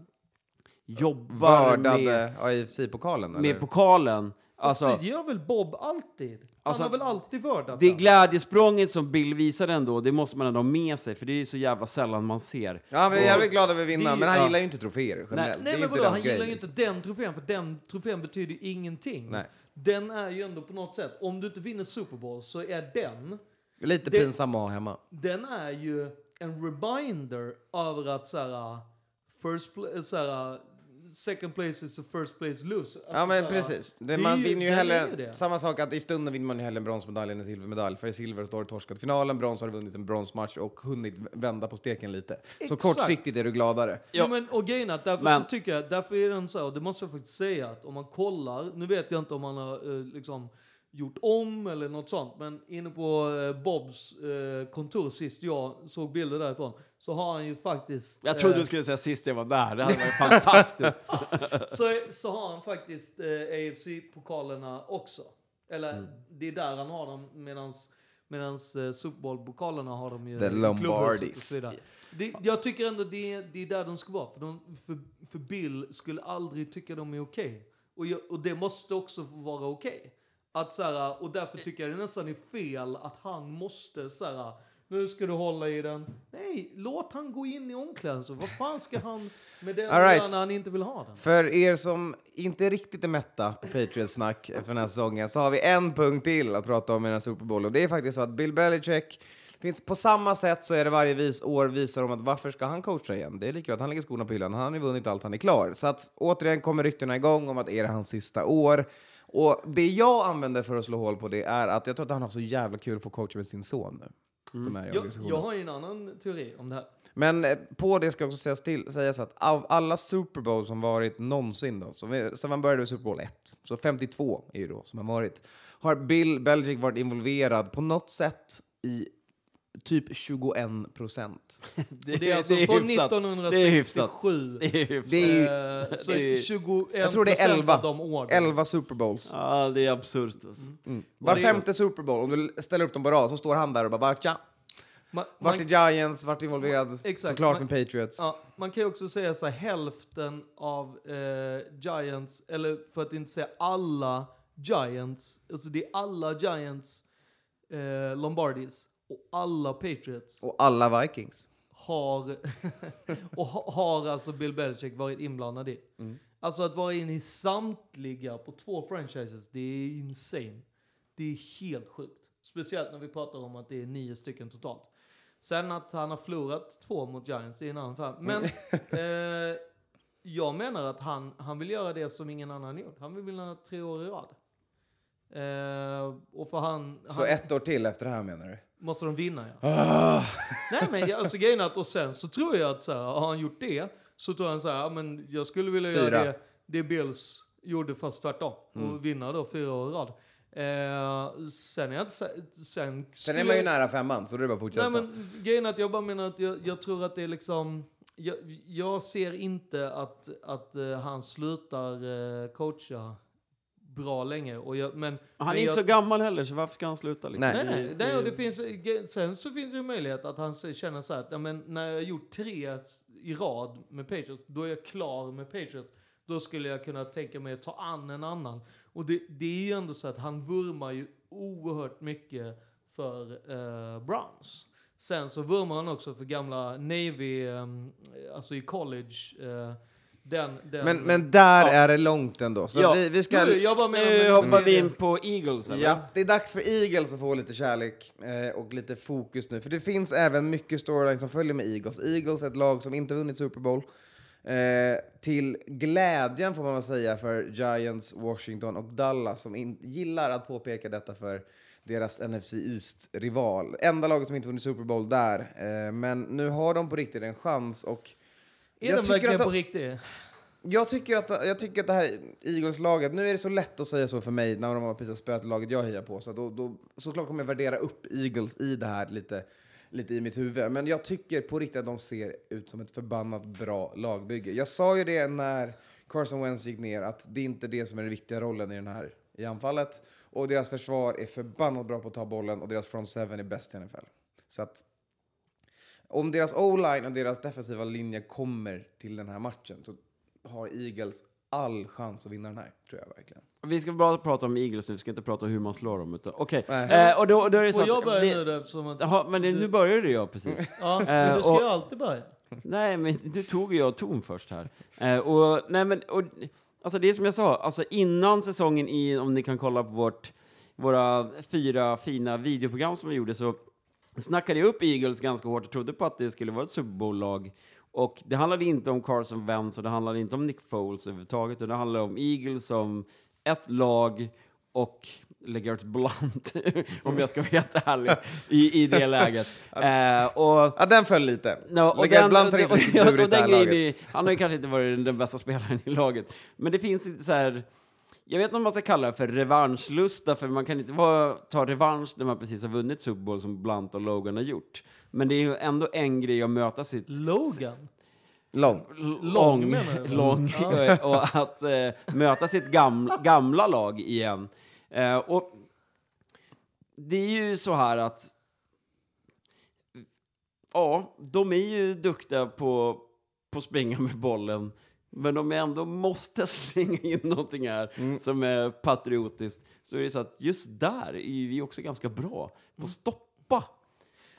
jobbar med, Vördade AFC-pokalen? med pokalen. Alltså, det gör väl Bob alltid? Han Alltså, har väl alltid vördat det den? glädjesprånget som Bill visade ändå, det måste man ändå ha med sig, för det är ju så jävla sällan man ser. Ja, men jag är jävligt glad över att vinna, det- men han ja. gillar ju inte troféer generellt. Nej är men vadå, han hans gillar grej, ju liksom. inte den trofén, för den trofén betyder ju ingenting. Nej. Den är ju ändå på något sätt, om du inte vinner Super Bowl så är den, Lite det- pinsam att ha hemma. den är ju en reminder över att såhär, first pla- såhär, second place is the first place loser. Alltså, Ja, men precis. Det, man ju- vinner ju hellre... Samma sak att i stunden vinner man ju hellre en bronsmedalj än en silvermedalj. För i silver står det torskat finalen, brons har du vunnit en bronsmatch och hunnit vända på steken lite. Så Exakt. kortsiktigt är du gladare. Ja. men, och grejen är att därför Men- så tycker jag, därför är den så här, och det måste jag faktiskt säga, att om man kollar, nu vet jag inte om han har eh, liksom gjort om eller något sånt, men inne på eh, Bobs eh, kontor sist jag såg bilder därifrån, så har han ju faktiskt... Jag trodde eh, du skulle säga sist jag var där, det hade varit fantastiskt. så, så har han faktiskt eh, AFC-pokalerna också. Eller Mm. det är där han har dem, medans Medans eh, Super Bowl-pokalerna har de ju The Lombardis. och. Det, jag tycker ändå det, är- det är där de ska vara. För, de, för, för Bill skulle aldrig tycka de är okej. Och, jag, och det måste också vara okej. Att så här, och därför tycker jag det nästan är fel att han måste så här, nu ska du hålla i den. Nej, låt han gå in i omklädningsrummet. Vad fan ska han med den All right. när han inte vill ha den? För er som inte riktigt är mätta på Patriots-snack för den här säsongen så har vi en punkt till att prata om i den här Super Bowl. Och det är faktiskt så att Bill Belichick finns på samma sätt så är det varje vis, år visar om att varför ska han coacha igen? Det är lika bra att han lägger skorna på hyllan. Han har ju vunnit allt, han är klar. Så att återigen kommer ryktena igång om att är det hans sista år? Och det jag använder för att slå hål på det är att jag tror att han har så jävla kul att få coacha med sin son nu. I Jag, jag har ju en annan teori om det här. Men eh, på det ska också sägas, till, sägas att av alla Super Bowl som varit någonsin då, så man började med Super Bowl 1, så 52 är ju då som har varit, har Bill Belichick varit involverad på något sätt i typ 21 procent. Det, Det är alltså det från hyfsat. 1967. Det är hyfsat. Det är hyfsat. Det är ju Eh, så Det är- 21 jag tror det är 11, av de åren. 11 Super Bowls. Ja, det är absurt. Alltså. Var det är- femte Super Bowl, om du ställer upp dem på rad, så står han där och bara, bara tja. Man, Vart man, är Giants, vart är involverad Exakt, såklart man- med Patriots. ja, man kan ju också säga så här, hälften av eh, Giants, eller för att inte säga alla Giants, alltså det är alla Giants eh, Lombardis och alla Patriots Och alla Vikings. har, och ha, har alltså Bill Belichick varit inblandad i. Alltså att vara inne i samtliga på två franchises, det är insane. Det är helt sjukt. Speciellt när vi pratar om att det är nio stycken totalt. Sen att han har förlorat två mot Giants, det är en annan fall. Men eh, jag menar att han, han vill göra det som ingen annan gjort. Han vill vinna tre år i rad. Eh, och för han... Så han ett år till efter det här menar du? Måste de vinna ja. Nej men jag- alltså grejen är att och sen så tror jag att så här, har han gjort det så tror han så här, ja, men jag skulle vilja Fyra. göra det, det Bills gjorde fast tvärtom och vinna då fyra år i rad. Eh, sen är jag inte sen, Sen är man ju nära femman, så det är bara att fortsätta. Nej men grejen är att jag bara menar att jag, jag tror att det är liksom jag, jag ser inte att, att eh, han slutar eh, coacha bra länge. Och jag, men, Han men är inte jag, så gammal heller, så varför ska han sluta? Liksom? Nej. Nej, nej. Och det finns, sen så finns det ju möjlighet att han känner så här att ja, men när jag har gjort tre i rad med Patriots, då är jag klar med Patriots. Då skulle jag kunna tänka mig att ta an en annan. Och det, det är ju ändå så att han vurmar ju oerhört mycket för eh, Browns. Sen så vurmar han också för gamla Navy, ehm, alltså i college, eh, Den, den. Men, men där Ja. är det långt ändå. Så Ja. vi, vi ska... Nu, jag bara menar, Nu hoppar vi in på Eagles, eller? Ja, det är dags för Eagles att få lite kärlek eh, och lite fokus nu. För det finns även mycket storyline som följer med Eagles. Eagles är ett lag som inte vunnit Super Bowl. Eh, till glädjen får man väl säga för Giants, Washington och Dallas som in, gillar att påpeka detta för deras NFC East-rival. Enda laget som inte vunnit Super Bowl där. Eh, men nu har de på riktigt en chans och Är tycker verkligen att de- på riktigt? jag tycker, att, jag tycker att det här Eagles-laget, nu är det så lätt att säga så för mig när de har precis spöat laget jag hejar på, så då, då, såklart kommer jag värdera upp Eagles i det här lite, lite i mitt huvud. Men jag tycker på riktigt att de ser ut som ett förbannat bra lagbygge. Jag sa ju det när Carson Wentz gick ner, att det är inte det som är den viktiga rollen i den här i anfallet. Och deras försvar är förbannat bra på att ta bollen och deras front seven är bäst i NFL. Så att om deras o-line och deras defensiva linje kommer till den här matchen så har Eagles all chans att vinna den här, tror jag verkligen. Vi ska bara prata om Eagles nu, vi ska inte prata om hur man slår dem. Utan, okej. Nej. Eh, och då, då är det så Får jag börja nu då eftersom att... Jaha, men det, nu började jag precis. Ja, men du ska ju alltid börja. Nej, men du tog ju jag ton först här. Eh, och, nej, men, och, alltså det är som jag sa, alltså innan säsongen, i, om ni kan kolla på vårt, våra fyra fina videoprogram som vi gjorde, så snackade jag upp Eagles ganska hårt och trodde på att det skulle vara ett Super Bowl-lag. Och det handlade inte om Carson Wentz och det handlade inte om Nick Foles överhuvudtaget, utan det handlade om Eagles som ett lag och LeGarrette Blunt, om jag ska vara helt ärlig, i, i det läget. Eh, och, Ja, den föll lite. Lägga den, ibland har inte riktigt burit det här laget. är, han har ju kanske inte varit den bästa spelaren i laget. Men det finns lite så här, jag vet inte om man ska kalla det för revanschlusta, för man kan inte vara, ta revansch när man precis har vunnit Super Bowl som Blunt och Logan har gjort. Men det är ju ändå en grej att möta sitt Logan? Lång. lång, menar du? lång och att eh, möta sitt gamla, gamla lag igen. Eh, och det är ju så här att ja, de är ju duktiga på, på att springa med bollen. Men de ändå måste slänga in någonting här Mm. som är patriotiskt. Så är det så att just där är vi också ganska bra på att stoppa.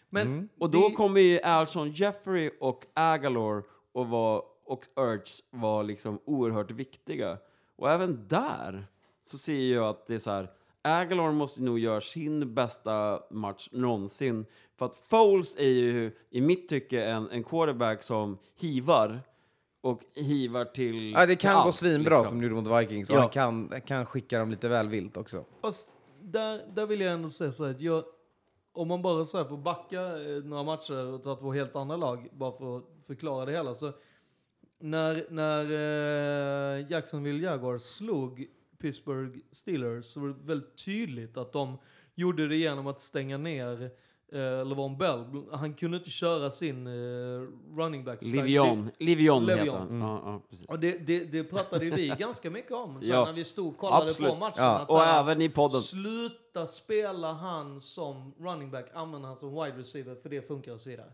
Men Mm. Och då det- kommer ju Alshon Jeffrey och Agalor och, var, och Ertz var liksom oerhört viktiga. Och även där så ser jag att det är så här, Agalor måste nog göra sin bästa match någonsin. För att Foles är ju i mitt tycke en, en quarterback som hivar och hivar till Ja, det kan gå svinbra liksom. som det gjorde mot Vikings och Ja. han kan, kan skicka dem lite väl vilt också. Fast där, där vill jag ändå säga så att jag, om man bara så här får backa eh, några matcher och ta två helt andra lag, bara för att förklara det hela. Så när, när eh, Jacksonville Jaguars slog Pittsburgh Steelers så var det väldigt tydligt att de gjorde det genom att stänga ner eh, LeVon Bell. Han kunde inte köra sin eh, running back. Livion, Livion heter han. Ja, ja, precis. Och det, det, det pratade vi ganska mycket om så Ja. när vi stod och kollade Absolut. på matchen. Ja. att Och här, även i podden. Sluta spela han som running back, använda han som wide receiver för det funkar och så vidare.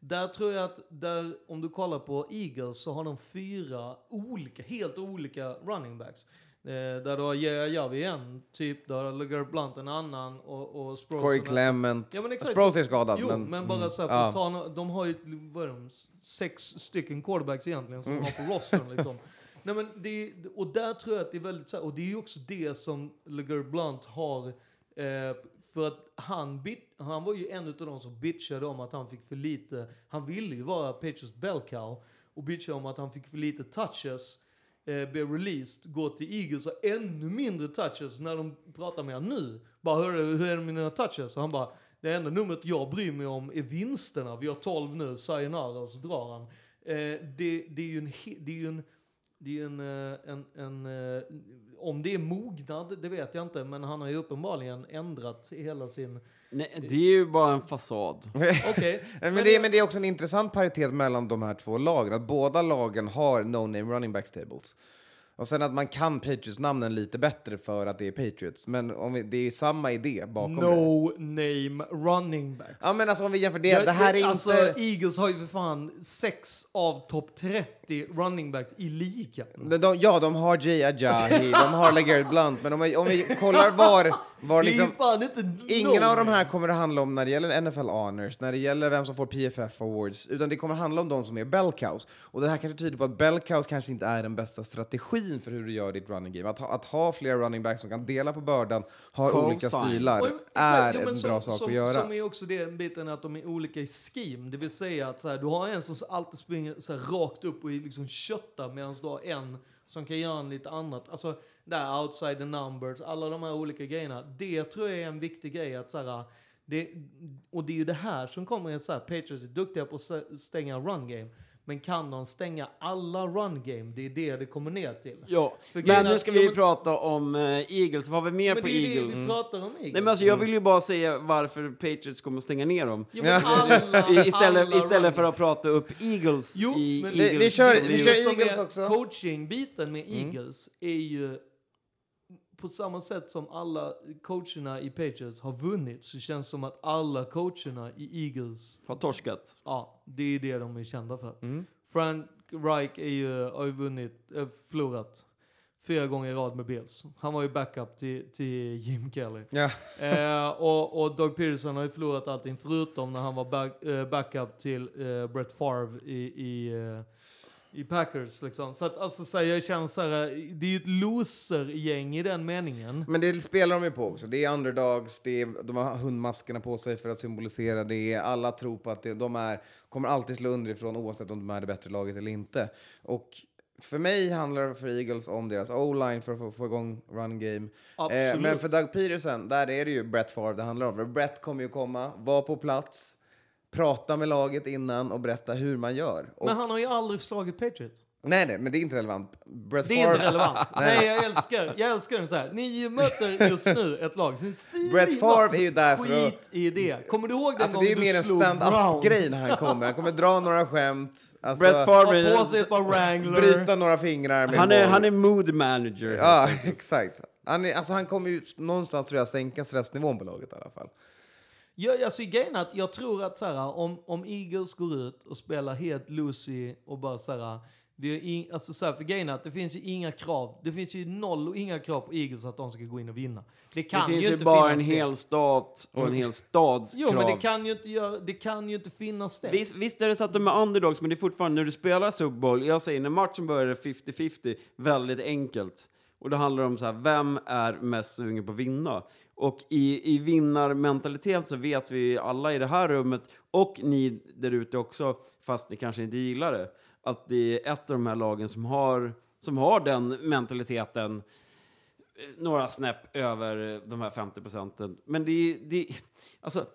Där tror jag att, där, om du kollar på Eagles så har de fyra olika, helt olika running backs. Eh, där du har Javi en typ, där har Blunt en annan och, och Sproles Corey en- Clement. Ja, men exakt. Sproles är skadad. Jo, men, men, bara så här, ja. ta, de har ju, vad är de, sex stycken quarterbacks egentligen som de Mm. har på rostern liksom. Nej, men det, och där tror jag att det är väldigt så här, och det är ju också det som LeGarrette Blunt har, eh, för att han, bit, han var ju en av de som bitchade om att han fick för lite, han ville ju vara Patriots bell cow, och bitchade om att han fick för lite touches, eh, blev released, går till Eagles och ännu mindre touches när de pratar med honom nu. Bara, hur, hur är det med dina touches? Och han bara, det enda numret jag bryr mig om är vinsterna. Vi har 12 nu, sayonara, och så drar han. Eh, det, det är ju en, det är ju en, det är eh, en, en, en, en om det är mognad, det vet jag inte, men han har ju uppenbarligen ändrat hela sin, Nej, det är ju bara en fasad. okej. Men, det, är- men det är också en intressant paritet mellan de här två lagen. Att båda lagen har no-name running backs tables. Och sen att man kan Patriots-namnen lite bättre för att det är Patriots. Men om vi, det är samma idé bakom det. No name running backs. Ja men alltså om vi jämför det, Ja, det här är alltså, inte... Eagles har ju för fan sex av topp 30 running backs i ligan. De, de, ja, de har Jay Ajayi, de har LeGarrette Blunt, men om vi, om vi kollar var, var det är liksom... ju fan inte Ingen av de här kommer att handla om när det gäller NFL Honors, när det gäller vem som får PFF Awards, utan det kommer att handla om de som är bell cows. Och det här kanske tyder på att bell cows kanske inte är den bästa strategin för hur du gör ditt running game. Att ha, att ha flera running backs som kan dela på bördan, har Co-sign. olika stilar, Och- är jo, en som- bra sak som, att göra. Som är också den biten att de är olika i scheme. Det vill säga att så här, du har en som alltid springer så här, rakt upp och liksom köttar medan du har en som kan göra en lite annat. Alltså, där outside the numbers, alla de här olika grejerna. Det tror jag är en viktig grej att så här, det, och det är ju det här som kommer att så här, Patriots är duktiga på att st- stänga run game. Men kan de stänga alla run game? Det är det det kommer ner till. Ja, För men nu ska vi men- prata om eh, Eagles. Vad har vi mer Men på det är det Eagles? vi pratar om Eagles. Nej, men alltså, jag vill ju bara säga varför Patriots kommer att stänga ner dem. Jo, alla, I, istället, alla istället för att prata upp Eagles Jo, i men- Eagles. Vi- vi kör- vi kör Eagles också. Coaching-biten med Eagles är ju på samma sätt som alla coacherna i Patriots har vunnit så känns det som att alla coacherna i Eagles, Har torskat. ja, det är det de är kända för. Mm. Frank Reich är ju, har ju vunnit, äh, förlorat fyra gånger i rad med Bills. Han var ju backup till, till Jim Kelly. Ja. Eh, och, och Doug Peterson har ju förlorat allting förutom när han var back, eh, backup till eh, Brett Favre i, i, eh, i Packers. Liksom. Så att alltså, så här, jag känner så här, det är ju ett loser-gäng i den meningen. Men det spelar de ju på också. Det är underdogs, det är, de har hundmaskerna på sig för att symbolisera det. Alla tror på att det, de är, kommer alltid slå underifrån oavsett om de är det bättre laget eller inte. Och för mig handlar det för Eagles om deras o-line för att få, få igång run game. Eh, men för Doug Peterson, där är det ju Brett Favre det handlar om. Brett kommer ju komma, vara på plats, prata med laget innan och berätta hur man gör. Och, Men han har ju aldrig slagit Patriots. nej, nej, men det är inte relevant. Brett Det är inte relevant. Nej. Nej, jag älskar, jag älskar den så här. Ni möter just nu ett lag Brett Favre är ju där för att... Skit i det. Kommer du ihåg den Alltså gången det är mer en stand-up-grej när han kommer. Han kommer dra några skämt, alltså, Brett Favre, på sig ett par Wrangler. bryta några fingrar med han är, han är mood manager. Ja, exakt. Han, är, alltså, han kommer ju någonstans tror jag sänka stressnivån på laget i alla fall. Ja, alltså grejen att jag tror att så här, om, om Eagles går ut och spelar helt Lucy och bara så här, vi in, alltså så här, för grejen att det finns ju inga krav, det finns ju noll och inga krav på Eagles att de ska gå in och vinna. Det kan det finns ju ju inte bara en finnas det. hel stat och en hel stads Jo, krav. men det kan ju inte, göra, det kan ju inte finnas det. Visst, visst är det så att de är underdogs, men det är fortfarande när du spelar Super Bowl, jag säger när matchen börjar är det 50-50, väldigt enkelt. Och det handlar om så här, vem är mest sugen på att vinna? Och i, i vinnarmentalitet så vet vi alla i det här rummet, och ni där ute också, fast ni kanske inte gillar det, att det är ett av de här lagen som har, som har den mentaliteten eh, några snäpp över de här 50 procenten. Men det är, det alltså,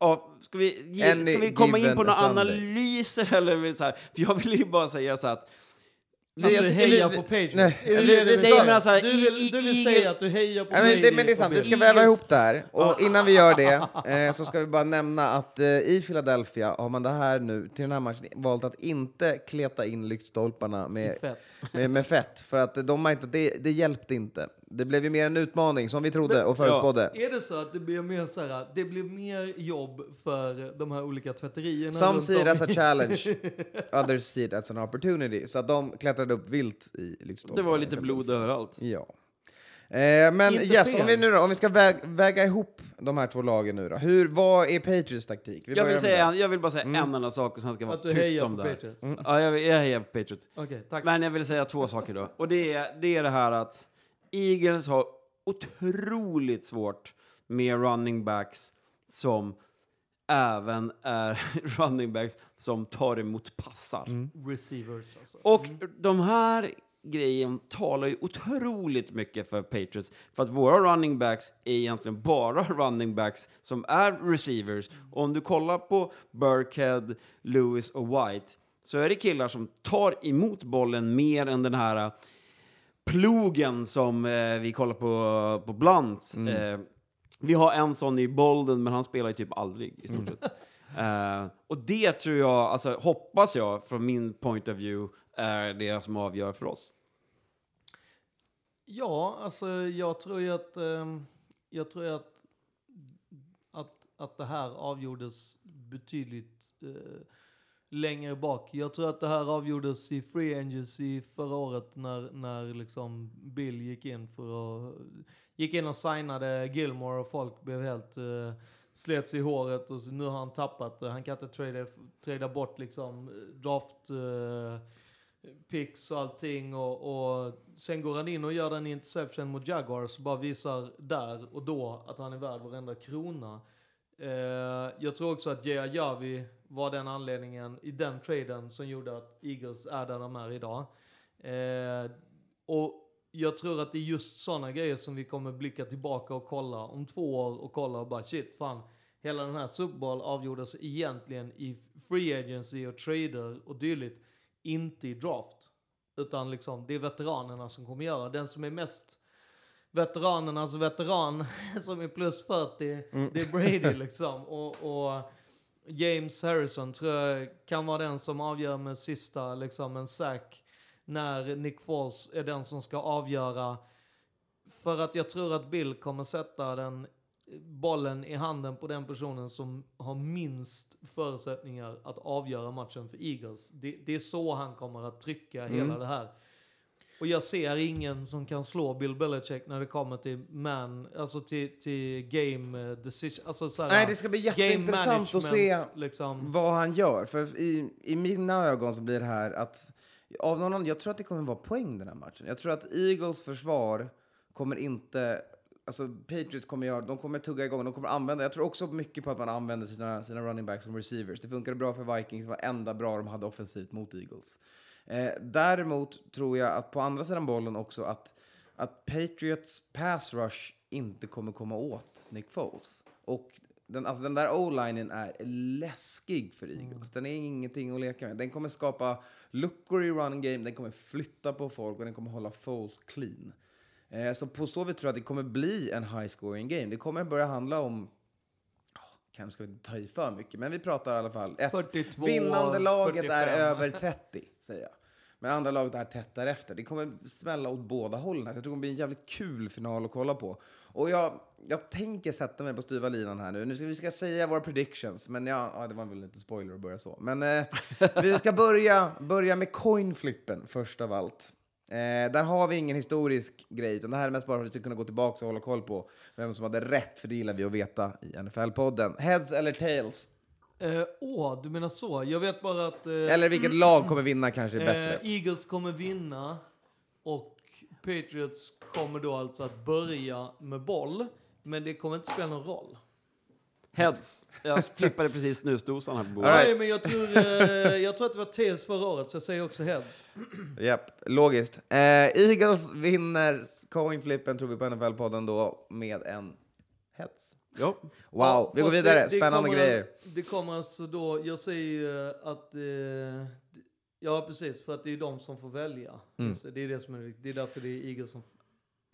Ja, ska vi, ge, ska vi komma in på några analyser eller så här? För jag vill ju bara säga så att Att du hejar vi- på Patriots. nej, vi- vi du vill Nej, men alltså, säga? Du i- vill, i- du vill i- säga att du hejar på Ja, men, det, men det är sant, vi ska väva ihop det här. Och innan vi gör det eh, så ska vi bara nämna att eh, i Philadelphia har man det här nu, till den här matchen, valt att inte kleta in lyktstolparna med, Fett. med, med fett. För att de har inte, det, det hjälpte inte. Det blev ju mer en utmaning som vi trodde och förutspådde. Är det så att det blir mer så här, det blir mer jobb för de här olika tvätterierna? Some see it as a challenge, others see it as an opportunity. Så att de klättrade upp vilt i lyktstolparna. det var lite blod överallt. Ja. Eh, men Inte yes, fel. om vi, nu då, om vi ska väg, väga ihop de här två lagen nu då. Hur, vad är Patriots taktik? Vi Jag vill, säga, jag vill bara säga en enda sak och sen ska jag Att vara du tyst hejar om på det här. Patriots? Ja, jag, jag hejar på Patriots. Tack. Men jag vill säga två saker då. Och det är, det är det här att Eagles har otroligt svårt med running backs som även är running backs som tar emot passar. Receivers alltså. Och de här grejen talar ju otroligt mycket för Patriots. För att våra running backs är egentligen bara running backs som är receivers. Och om du kollar på Burkhead, Lewis och White så är det killar som tar emot bollen mer än den här plogen som eh, vi kollar på, på Blunt. Eh, vi har en sån i Bolden, men han spelar ju typ aldrig i stort sett. Eh, och det tror jag, alltså hoppas jag, från min point of view, är det som avgör för oss. Ja, alltså jag tror ju att, ehm, jag tror att, att, att det här avgjordes betydligt eh, längre bak. Jag tror att det här avgjordes i Free Agency förra året när, när liksom Bill gick in för att, gick in och signade Gilmore och folk blev helt, uh, slets i håret och så nu har han tappat det. Han kan inte trada, trada bort liksom eh, draft uh, picks och allting och, och sen går han in och gör den interception mot Jaguars och bara visar där och då att han är värd varenda krona. Eh, jag tror också att Jea Javi var den anledningen i den traden som gjorde att Eagles är där de är idag. Eh, och jag tror att det är just sådana grejer som vi kommer blicka tillbaka och kolla om två år och kolla och bara shit, fan. Hela den här Super Bowl avgjordes egentligen i free agency och trader och dylikt, inte i draft. Utan liksom, det är veteranerna som kommer göra. Den som är mest veteranernas veteran, som är plus 40, Mm. det är Brady liksom. Och, och James Harrison tror jag kan vara den som avgör med sista, liksom en sack. När Nick Foles är den som ska avgöra. För att jag tror att Bill kommer sätta den bollen i handen på den personen som har minst förutsättningar att avgöra matchen för Eagles. Det, det är så han kommer att trycka hela det här. Och jag ser ingen som kan slå Bill Belichick när det kommer till man, alltså till, till game eh, decision. Alltså så här, Nej, det ska bli jätteintressant att se Liksom. vad han gör. För i, i mina ögon så blir det här att... Av någon annan, jag tror att det kommer vara poäng den här matchen. Jag tror att Eagles försvar kommer inte... Alltså Patriots kommer göra, de kommer tugga igång, de kommer använda, jag tror också mycket på att man använder sina, sina running backs som receivers. Det funkade bra för Vikings, det var enda bra de hade offensivt mot Eagles. Eh, däremot tror jag att på andra sidan bollen också att, att Patriots pass rush inte kommer komma åt Nick Foles. Och den, alltså den där o-linen är läskig för Eagles. Den är ingenting att leka med. Den kommer skapa luckor i run game, den kommer flytta på folk och den kommer hålla Foles clean. Eh, så på så vis tror jag att det kommer bli en high scoring game. Det kommer börja handla om Kanske ska vi inte ta i för mycket, men vi pratar i alla fall. Ett 42, vinnande laget är 45. över 30, säger jag. Men andra laget är tätt därefter. Det kommer smälla åt båda hållen. Jag tror det kommer bli en jävligt kul final att kolla på. Och jag, jag tänker sätta mig på styva linan här nu. nu ska, vi ska säga våra predictions, men ja, ja, det var väl lite spoiler att börja så. Men eh, vi ska börja, börja med coinflippen först av allt. Eh, där har vi ingen historisk grej, utan det här är mest bara för att vi ska kunna gå tillbaka och hålla koll på vem som hade rätt, för det gillar vi att veta i NFL-podden. Heads eller tails? Eh, Åh, du menar så. Jag vet bara att eh, Eller vilket lag kommer vinna kanske är bättre. eh, Eagles kommer vinna och Patriots kommer då alltså att börja med boll. Men det kommer inte spela någon roll. Heads. Jag flippade precis snusdosan här på bordet. All right. Nej, men jag tror, eh, jag tror att det var Tails förra året, så jag säger också heads. Japp, logiskt. Eh, Eagles vinner coinflippen, tror vi på NFL-podden då, med en heads. Ja. Wow, Ja, vi går vidare. det- det Spännande kommer- grejer. Det kommer alltså då, jag säger ju att, eh, ja precis, för att det är de som får välja. Mm. Just det, det är det som är viktigt. Det är därför det är Eagles som...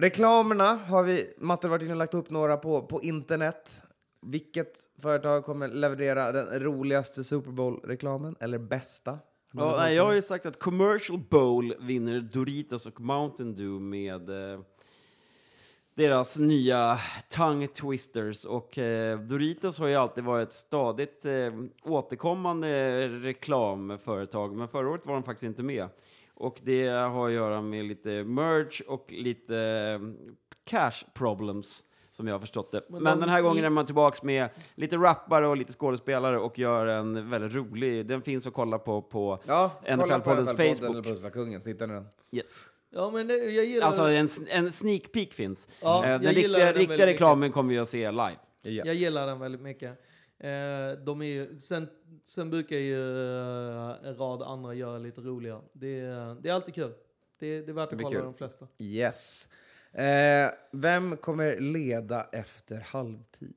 Reklamerna har vi, Matte har varit inne och lagt upp några på, på internet. Vilket företag kommer leverera den roligaste Super Bowl-reklamen? Eller bästa? Ja, jag har ju sagt att Commercial Bowl vinner Doritos och Mountain Dew med eh, deras nya tongue twisters. Och eh, Doritos har ju alltid varit ett stadigt eh, återkommande reklamföretag, men förra året var de faktiskt inte med. Och det har att göra med lite merge och lite eh, cash problems, som jag har förstått det. Men, Men de- den här gången är man tillbaks med lite rappare och lite skådespelare och gör en väldigt rolig, den finns att kolla på på Ja, kolla på NFL-poddens NFL-podden Facebook. eller Pussla-kungen, så hittar ni den. Yes. Ja men det, jag gillar... Alltså en, en sneak peek finns. Ja, Eh, den riktiga, den riktiga reklamen kommer vi att se live. Ja. Jag gillar den väldigt mycket. Eh, de är ju, sen, sen brukar ju eh, en rad andra göra lite roliga. Det, är- det är alltid kul. Det, det är värt att kolla de flesta. Yes. Eh, vem kommer leda efter halvtid?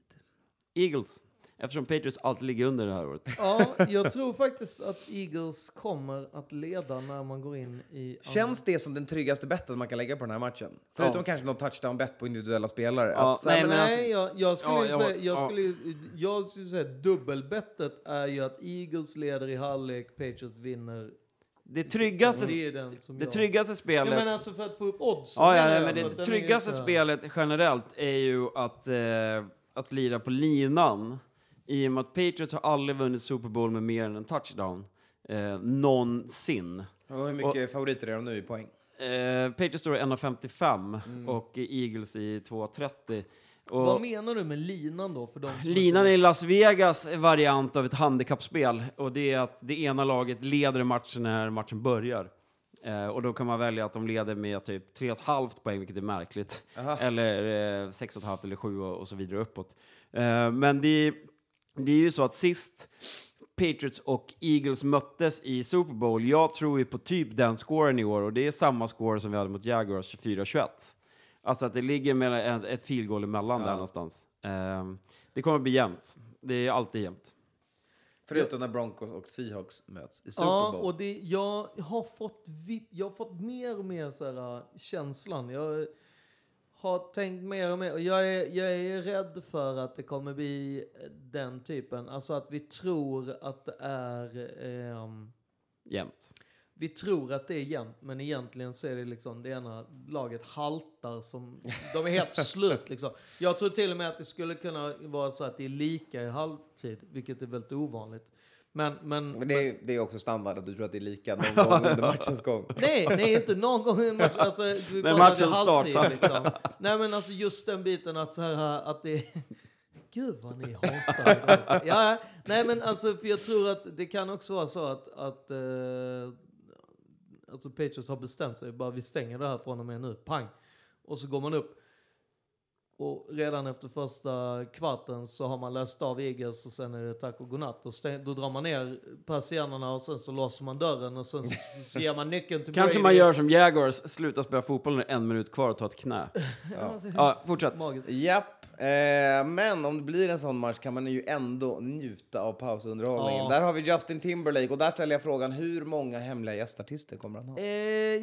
Eagles. Eftersom Patriots alltid ligger under det här året. Ja, jag tror faktiskt att Eagles kommer att leda när man går in i... Känns det som den tryggaste betten man kan lägga på den här matchen? Förutom Ja. kanske någon touchdown-bet på individuella spelare. Ja, att, så här, nej, men, men Nej, jag, jag skulle Ja, ju jag- säga, jag ja. skulle, ju- jag skulle säga dubbelbettet är ju att Eagles leder i halvlek, Patriots vinner det tryggaste, Det är den som det jag- tryggaste Ja, spelet... men alltså för att få upp odds. Ja, ja, nej, men det tryggaste spelet generellt är ju att, eh, att lira på linan. I och med att Patriots har aldrig vunnit Super Bowl med mer än en touchdown. Eh, någonsin. Och hur mycket favoriter är de nu i poäng? Eh, Patriots står i 1,55 och Eagles i 2,30. Vad Och menar du med linan då? För de linan är Las Vegas variant av ett handikappspel. Och det är att det ena laget leder matchen när matchen börjar. Eh, och då kan man välja att de leder med typ 3,5 poäng, vilket är märkligt. Aha. Eller eh, 6,5 eller 7 och, och så vidare uppåt. Eh, men det, det är ju så att sist Patriots och Eagles möttes i Super Bowl, jag tror ju på typ den scoren i år och det är samma score som vi hade mot Jaguars 24-21. Alltså att det ligger med ett, field goal emellan där någonstans. Eh, det kommer bli jämnt. Det är alltid jämnt. Förutom när Broncos och Seahawks möts i Super Ja, Bowl. och det, jag, har fått jag har fått mer och mer så här, känslan. Jag har tänkt mer och mer. och Jag är, jag är rädd för att det kommer bli den typen. Alltså att vi tror att det är... ehm, Jämnt. vi tror att det är jämnt, men egentligen så är det liksom det ena laget haltar som... De är helt slut liksom. Jag tror till och med att det skulle kunna vara så att det är lika i halvtid, vilket är väldigt ovanligt. Men, men, Men det är, det är också standard att du tror att det är lika någon gång under matchens gång. Nej, nej, inte någon gång i en match. Alltså, Men pratar matchen startar. Liksom. Nej, men alltså just den biten att så här att det Gud vad ni hatar. Alltså. Ja, nej men alltså för jag tror att det kan också vara så att, att eh, alltså Patriots har bestämt sig, bara vi stänger det här från och med nu, pang. Och så går man upp. Och redan efter första kvarten så har man läst av Eagles och sen är det tack och godnatt. Och stäng, då drar man ner persiennerna och sen så låser man dörren och sen så, så ger man nyckeln till Kanske Brady. man gör som Jaguars, slutar spela fotboll när det är en minut kvar och tar ett knä. Ja, fortsätt. Magiskt. Japp, eh, men om det blir en sån match kan man ju ändå njuta av pausunderhållningen. Ja. Där har vi Justin Timberlake och där ställer jag frågan hur många hemliga gästartister kommer han ha? Eh,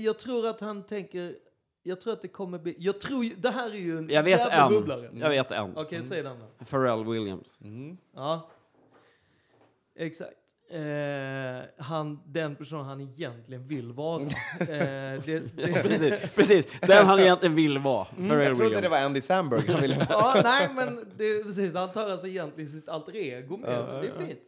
jag tror att han tänker... Jag tror att det kommer bli... Jag tror ju... Det här är ju en Jag vet jävla en. bubblare. Jag vet en. Okej, säg den då. Pharrell Williams. Ja. Exakt. Eh, han, den personen han egentligen vill vara. eh, det, det, Precis, precis. Den han egentligen vill vara. Pharrell Mm, Jag trodde Williams. det var Andy Samberg han ville vara. ja, nej, men det, precis, han tar alltså egentligen sitt alter ego med sig. Det är fint.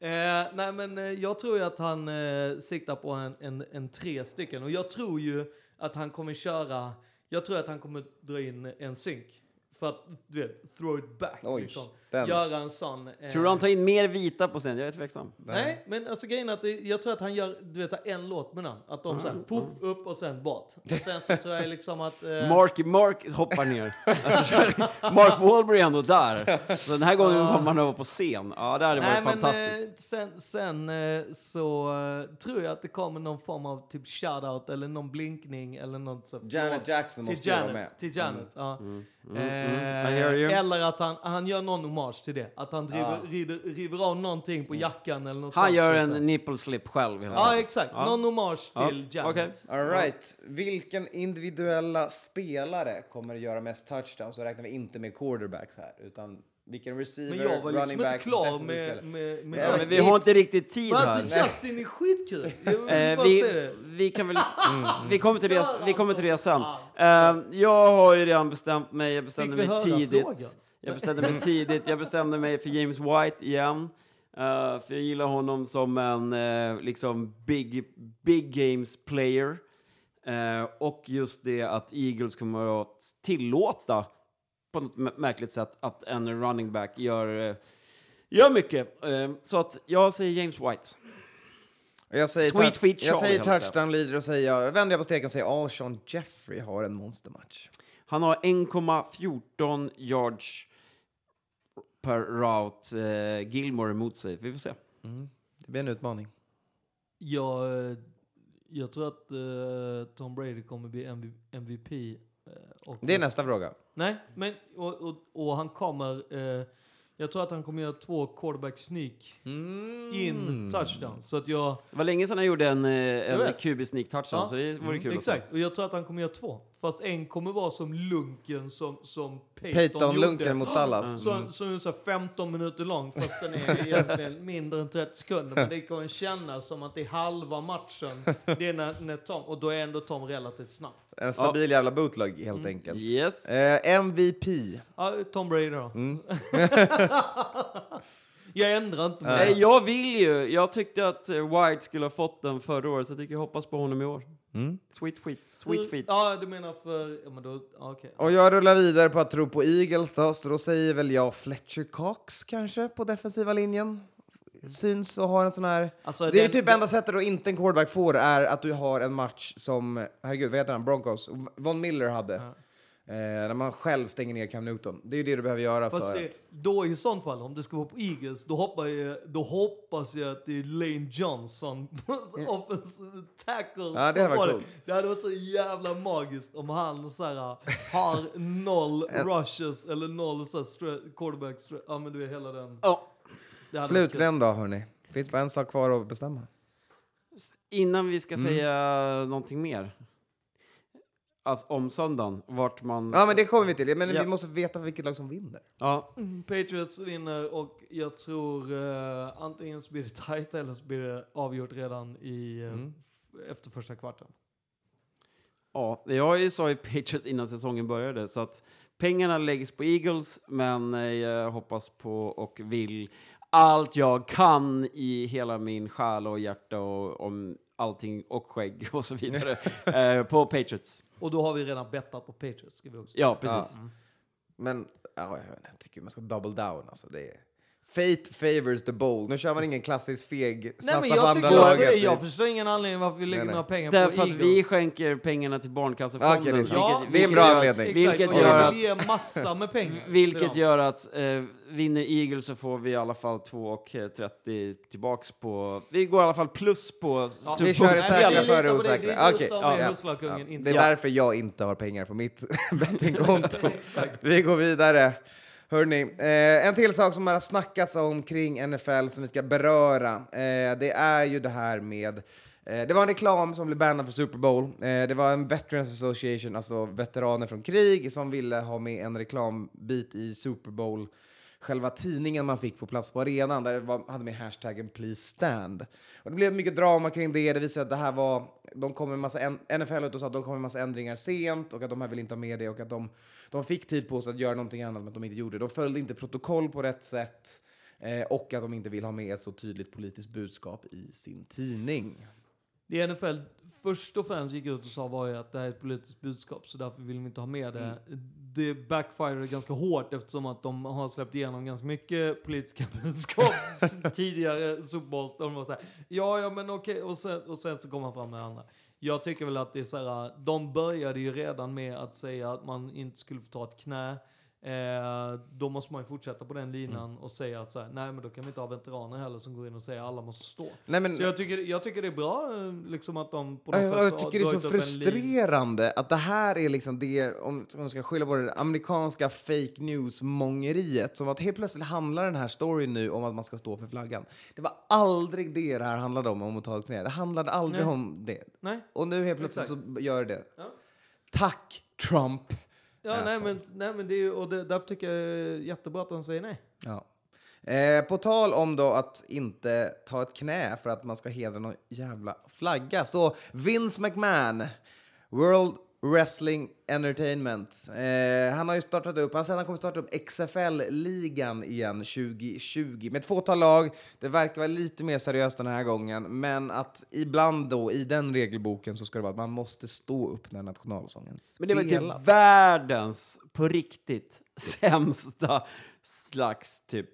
Eh, nej, men eh, jag tror ju att han eh, siktar på en, en, en tre stycken. Och jag tror ju att han kommer köra... Jag tror att han kommer dra in en synk. För att, du vet, throw it back. Oj, liksom. Den. Göra en sån... eh, Tror du han tar in mer vita på scen? Jag är tveksam. Nej, men alltså grejen är att jag tror att han gör du vet, så en låt med namn. Att de såhär, puff, upp och sen bort. Och sen så tror jag liksom att... Eh, Mark, Mark hoppar ner. Alltså, Mark Wahlberg är ändå där. Så den här gången kommer han över på scen. Ja, det hade Nej, varit men fantastiskt. eh, sen, sen eh, så eh, tror jag att det kommer någon form av typ shoutout eller någon blinkning eller något så. Janet Jackson till måste ju vara Janet, med. till Janet, ja. I Eh, hear you. eller att han, han gör någon hommage till det. Att han driver, Ja. river, river av någonting på jackan eller något Han sånt, gör liksom. en nipple slip själv. Ja, tiden. exakt. Ja. Någon hommage Ja, till Janet. okej. All right. Vilken individuella spelare kommer att göra mest touchdowns? Så räknar vi inte med quarterbacks här, utan vilken receiver, Men jag var liksom running inte back, klar med, med, med Ja, Ja, men vi har inte riktigt tid Men här. alltså Justin är skitkul! Jag Eh, vi, vi kan väl... Vi kommer till det, vi kommer till det sen. Eh, jag har ju redan bestämt mig. Jag bestämde mig tidigt. frågan? Jag bestämde mig tidigt. Jag bestämde mig för James White igen. Eh, för jag gillar honom som en eh, liksom big, big games player. Eh, och just det att Eagles kommer att tillåta på något mä- märkligt sätt att en running back gör, gör mycket. Så att jag säger James White. Jag säger, Sweet Feet jag säger touchdown leader och säger, jag vänder jag på steken och säger Alshon Jeffrey har en monstermatch. Han har 1,14 yards per route eh, Gilmore emot sig. Vi får se. Det blir en utmaning. Jag, eh, jag tror att eh, Tom Brady kommer bli MV MVP. eh, och, Det är nästa fråga. Nej, men och, och, och han kommer... Eh, jag tror att han kommer göra två quarterback sneak Mm. in touchdown. Så att jag... Det var länge sedan han gjorde en, eh, en. QB sneak touchdown, Ja. så det vore kul se. Exakt, och jag tror att han kommer göra två. Fast en kommer vara som lunken som, som Peyton, Peyton-lunken gjorde. mot Dallas. Så, så är så här 15 minuter lång fast den är egentligen mindre än 30 sekunder. Men det kommer kännas som att det är halva matchen. Det är när, när Tom, och då är ändå Tom relativt snabbt. En stabil jävla bootleg helt enkelt. Yes. Eh, MVP. Ja, Tom Brady då. Mm. jag ändrar inte mig. Nej, jag vill ju. Jag tyckte att White skulle ha fått den förra året, så jag tycker jag hoppas på honom i år. Mm. Sweet skit, sweet feet. Ja, du menar för... Ja, men då... ja, Okej. Och jag rullar vidare på att tro på Eagles då, så då säger väl jag Fletcher Cox kanske på defensiva linjen. Syns och har en sån här... Alltså, det är den- typ enda sättet att inte en quarterback får är att du har en match som, herregud vad heter han, Broncos, Von Miller hade. Eh, när man själv stänger ner Cam Newton. Det är ju det du behöver göra Fast för det, att... då i sånt fall, om det ska vara på Eagles, då, hoppar jag, då hoppas jag att det är Lane Johnson, offensive tackle. Ja, det hade varit coolt. Det hade varit så jävla magiskt om han så här, har noll rushes eller noll så här, stre- quarterback, stre- ja men du är hela den. Kul. Slutligen då hörni, finns bara en sak kvar att bestämma. Innan vi ska Mm. säga någonting mer. Alltså om söndagen, vart man... Ja men det kommer vi till, men Ja. vi måste veta vilket lag som vinner. Ja, Mm, Patriots vinner och jag tror eh, antingen så blir det tight eller så blir det avgjort redan i, eh, Mm. efter första kvarten. ja, jag ju sa ju Patriots innan säsongen började, så att pengarna läggs på Eagles, men eh, jag hoppas på och vill allt jag kan i hela min själ och hjärta och om allting och skägg och så vidare eh, på Patriots. Och då har vi redan bettat på Patriots, ska vi också Ja, precis. Men ja, jag, vet inte, jag tycker man ska double down. Alltså, det är... Fate favors the bold. Nu kör man ingen klassisk feg Nej, men på jag, andra tycker efter- jag förstår ingen anledning varför vi lägger Nej, nej. några pengar Därför på att Eagles. vi skänker pengarna till Barncancerfonden. Okej, det är. Ja, vilket- det är en bra gör- anledning. Vilket och gör jag att, vill ge massa med pengar. vilket gör att eh, vinner Eagles så får vi i alla fall 2,30 tillbaks på... Vi går i alla fall plus på Ja, vi kör det säkra vi före osäkra. Som ja, ja. Ja, det är jag. därför jag inte har pengar på mitt bettingkonto. Vi går vidare. Hörni, eh, en till sak som har snackats om kring NFL som vi ska beröra, eh, det är ju det här med eh, det var en reklam som blev bannad för Super Bowl. Eh, det var en Veterans Association, alltså veteraner från krig, som ville ha med en reklambit i Super Bowl själva tidningen man fick på plats på arenan där det var, hade med hashtaggen please stand. Och det blev mycket drama kring det. Det visade att det här var, de kom med massa, en, NFL ut och sa att de kom med massa ändringar sent och att de här vill inte ha med det och att de, de fick tid på sig att göra någonting annat men de inte gjorde det. De följde inte protokoll på rätt sätt eh, och att de inte vill ha med ett så tydligt politiskt budskap i sin tidning. Det NFL först och främst gick ut och sa var ju att det här är ett politiskt budskap så därför vill de inte ha med det. Det backfirade ganska hårt eftersom att de har släppt igenom ganska mycket politiska budskap tidigare Super Bowls. där De var såhär, ja ja men okej och sen, och sen så kom man fram med det andra. Jag tycker väl att det är såhär, de började ju redan med att säga att man inte skulle få ta ett knä. Eh, då måste man ju fortsätta på den linan och säga att så här, nej men då kan vi inte ha veteraner heller som går in och säger att alla måste stå. Nej, men, Så jag tycker, jag tycker det är bra eh, liksom att de på något jag, sätt jag tycker det är så frustrerande att det här är liksom det, om om man ska skylla på det, amerikanska fake news-mångeriet. Som att helt plötsligt handlar den här storyn nu om att man ska stå för flaggan. Det var aldrig det det här handlade om, om att ta ett knä. Det handlade aldrig Nej. om det. Nej, Och nu helt plötsligt Exakt. så gör det. Ja. Tack, Trump! Ja, Alltså. nej, men, nej men det är ju, och det, därför tycker jag är jättebra att de säger nej. Ja. Eh, på tal om då att inte ta ett knä för att man ska hedra någon jävla flagga. Så Vince McMahon, World Wrestling Entertainment. Eh, han har ju startat upp, han säger han kommer starta upp XFL-ligan igen 2020 med ett fåtal lag. Det verkar vara lite mer seriöst den här gången, men att ibland då i den regelboken så ska det vara att man måste stå upp när nationalsången spelas. Men det var typ världens, på riktigt, sämsta slags typ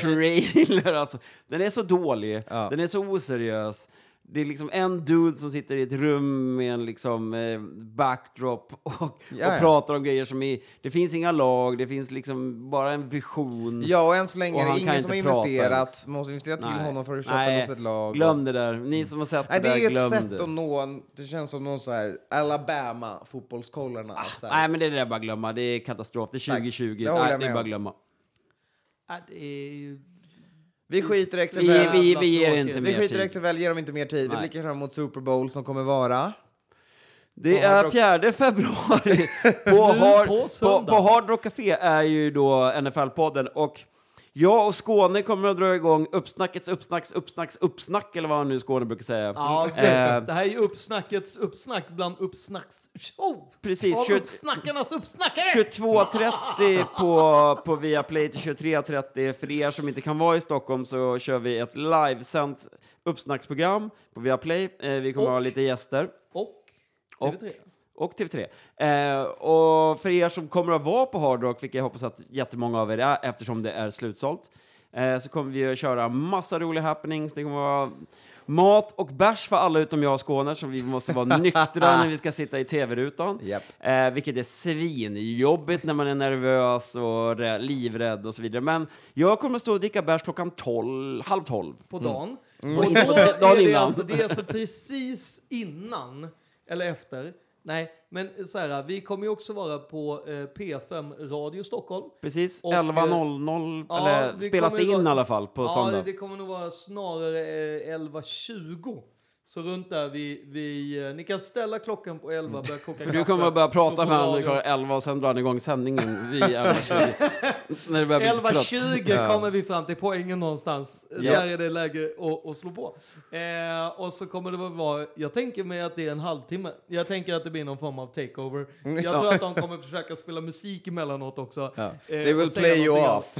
trailer. Alltså, den är så dålig, Ja. den är så oseriös. Det är liksom en dude som sitter i ett rum med en liksom eh, backdrop och, och pratar om grejer som är... Det finns inga lag, det finns liksom bara en vision. Ja, och än så länge är det ingen som har investerat. Man måste investera till Nej. honom för att köpa Nej, loss ett lag. Glöm det där. Ni som har sett Nej, det det är där, ju ett glöm sätt det. att nå en, det känns som någon så här Alabama fotbollskollarna. att så här- Nej, men det är det där bara glömma. Det är katastrof. Det är Tack. 2020. Det Nej, jag det är bara glömma. Nej, det är ju... vi skiter i XFL. Vi, vi, vi ger inte Vi mer skiter i tid. XFL, ger dem inte mer tid. Vi Nej. blickar fram mot Super Bowl som kommer vara... Det är Rock. 4 februari på, hard, på på, söndag. på Hard Rock Café är ju då NFL-podden och jag och Skåne kommer att dra igång uppsnackets uppsnacks uppsnacks uppsnack eller vad nu Skåne brukar säga. Ja. Eh. det här är ju uppsnackets uppsnack bland uppsnacks... Oh! Precis, Av kört- uppsnackarnas uppsnackare! 22.30 på, på Viaplay till 23.30. För er som inte kan vara i Stockholm så kör vi ett livesänt uppsnacksprogram på Viaplay. Eh, vi kommer Och- ha lite gäster. Och- TV3. och TV3. Eh, och för er som kommer att vara på Hard Rock, vilket jag hoppas att jättemånga av er är eftersom det är slutsålt, eh, så kommer vi att köra massa roliga happenings. Det kommer att vara mat och bärs för alla utom jag och Skåne, så vi måste vara nyktra när vi ska sitta i TV-rutan. Japp. Eh, vilket är svinjobbigt när man är nervös och rä- livrädd och så vidare. Men jag kommer att stå och dricka bärs klockan 12, halv tolv. på dagen. Mm. Och Och då är det, alltså, det är alltså precis innan, eller efter. Nej, men så här, vi kommer ju också vara på eh, P5 Radio Stockholm. Precis, Och, 11.00, ja, eller spelas det in i vara- alla fall på ja, söndag. det, det kommer nog vara snarare eh, 11.20. Så runt där vi, vi eh, ni kan ställa klockan på 11 börja koka För du kommer att börja prata med honom klockan 11 och sen drar ni igång sändningen vid 11.20. När du börjar bli lite trött. 11.20 kommer vi fram till poängen någonstans. Ja. Där är det läge att, att slå på. Eh, och så kommer det vara, jag tänker mig att det är en halvtimme. Jag tänker att det blir någon form av takeover. Jag tror att de kommer försöka spela musik emellanåt också. Ja. Eh, They will play you off.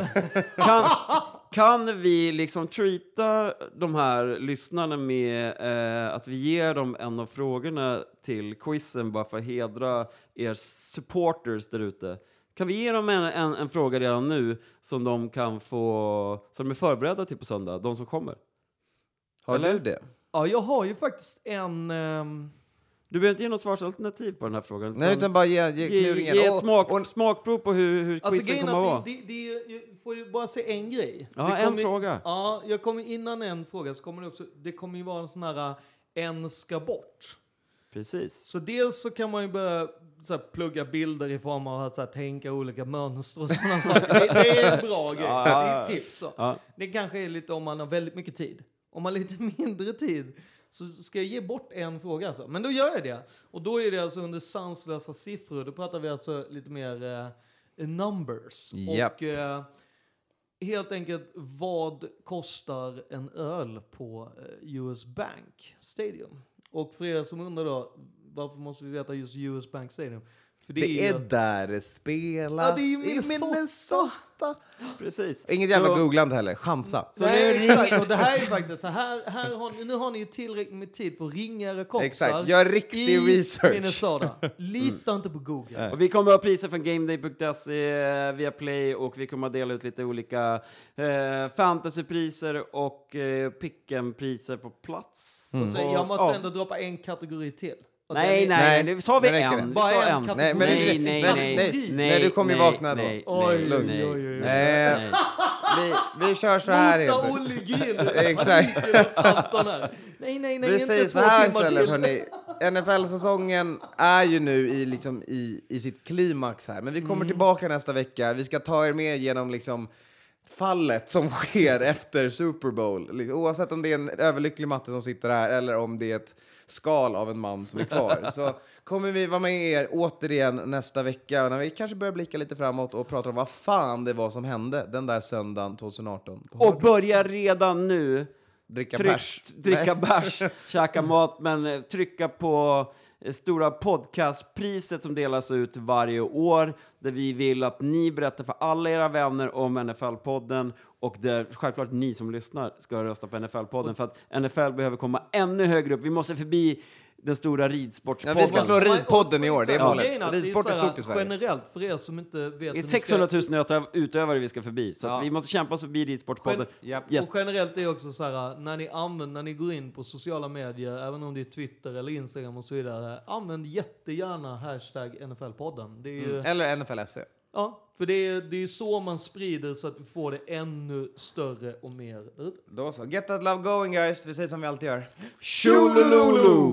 Kan, kan vi liksom treata de här lyssnarna med eh, att vi ger dem en av frågorna till quizen bara för att hedra er supporters där ute? Kan vi ge dem en, en, en fråga redan nu som de kan få, som de är förberedda till på söndag, de som kommer? Har Eller? du det? Ja, jag har ju faktiskt en... ehm, Du behöver inte ge något svarsalternativ på den här frågan. Nej, utan bara ge, ge ge, kluringen. ge Och- ett smak, och- smakprov på hur, hur Alltså quizen kommer att vara. det, det, det, får ju bara se en grej. Ja, Det en kommer fråga. Ja, jag kommer innan en fråga så kommer det också, det kommer ju vara en sån här, en ska bort. Precis. Så dels så kan man ju börja så här, plugga bilder i form av att så här, tänka olika mönster och sådana saker. Det, det är en bra grej. Ja, Det är ett tips. Så. Ja. Det kanske är lite om man har väldigt mycket tid. Om man har lite mindre tid så ska jag ge bort en fråga alltså. Men då gör jag det. Och då är det alltså under sanslösa siffror. Då pratar vi alltså lite mer eh, numbers. Japp. Och eh, helt enkelt vad kostar en öl på eh, US Bank Stadium? Och för er som undrar då, varför måste vi veta just US Bank Stadium? För Det ju är att- där det spelas Ja, det är i Minnesota. Minnesota. Precis. Inget jävla Så- googlande heller. Chansa. Så Nej, exakt. Och det här är faktiskt så här, här har ni, nu har ni ju tillräckligt med tid för att ringa era kompisar. Exakt. Gör riktig i research. Minnesota. Lita inte på Google. Och vi kommer att ha priser från GameDay.se via Play och vi kommer att dela ut lite olika eh, fantasypriser och eh, picken-priser på plats. Mm. Så jag måste ändå droppa en kategori till. Nej, nej, Nej, sa vi en. Bara sa en. Nej, men nej, nej, nej, nej, nej, du kommer ju nej, vakna då. Nej, Oj, nej, oj, oj, oj. nej. Vi, vi kör så här Mota. Olle. Exakt. Nej, nej, nej. Vi inte säger så här istället hörni. NFL-säsongen är ju nu i, liksom, i, i sitt klimax här. Men vi kommer Mm. tillbaka nästa vecka. Vi ska ta er med genom liksom fallet som sker efter Super Bowl. Liksom, Oavsett om det är en överlycklig matte som sitter här eller om det är ett skal av en man som är kvar. Så kommer vi vara med er återigen nästa vecka när vi kanske börjar blicka lite framåt och prata om vad fan det var som hände den där söndagen 2018. på Och börja redan nu dricka tryck, bärs. dricka bärs, käka mat, men eh, trycka på stora podcastpriset som delas ut varje år, där vi vill att ni berättar för alla era vänner om NFL-podden och där självklart ni som lyssnar ska rösta på NFL-podden för att NFL behöver komma ännu högre upp. Vi måste förbi den stora Ja, ridsportspodden. vi ska slå ridpodden i år, det är Ja, målet. är Ridsport är stort i Sverige. Generellt, för er som inte vet... Det är ni ska- 600 000 utöv- utövare vi ska förbi, så att Ja. vi måste kämpa oss förbi ridsportpodden. Japp. Yes. Och generellt är det också så här, när ni använder, när ni går in på sociala medier, även om det är Twitter eller Instagram och så vidare, använd jättegärna hashtag NFL-podden. Ju, Eller NFL-SE. ja, för det är, det är så man sprider så att vi får det ännu större och mer. Då så. Get that love going guys. Vi säger som vi alltid gör. Tjolololo!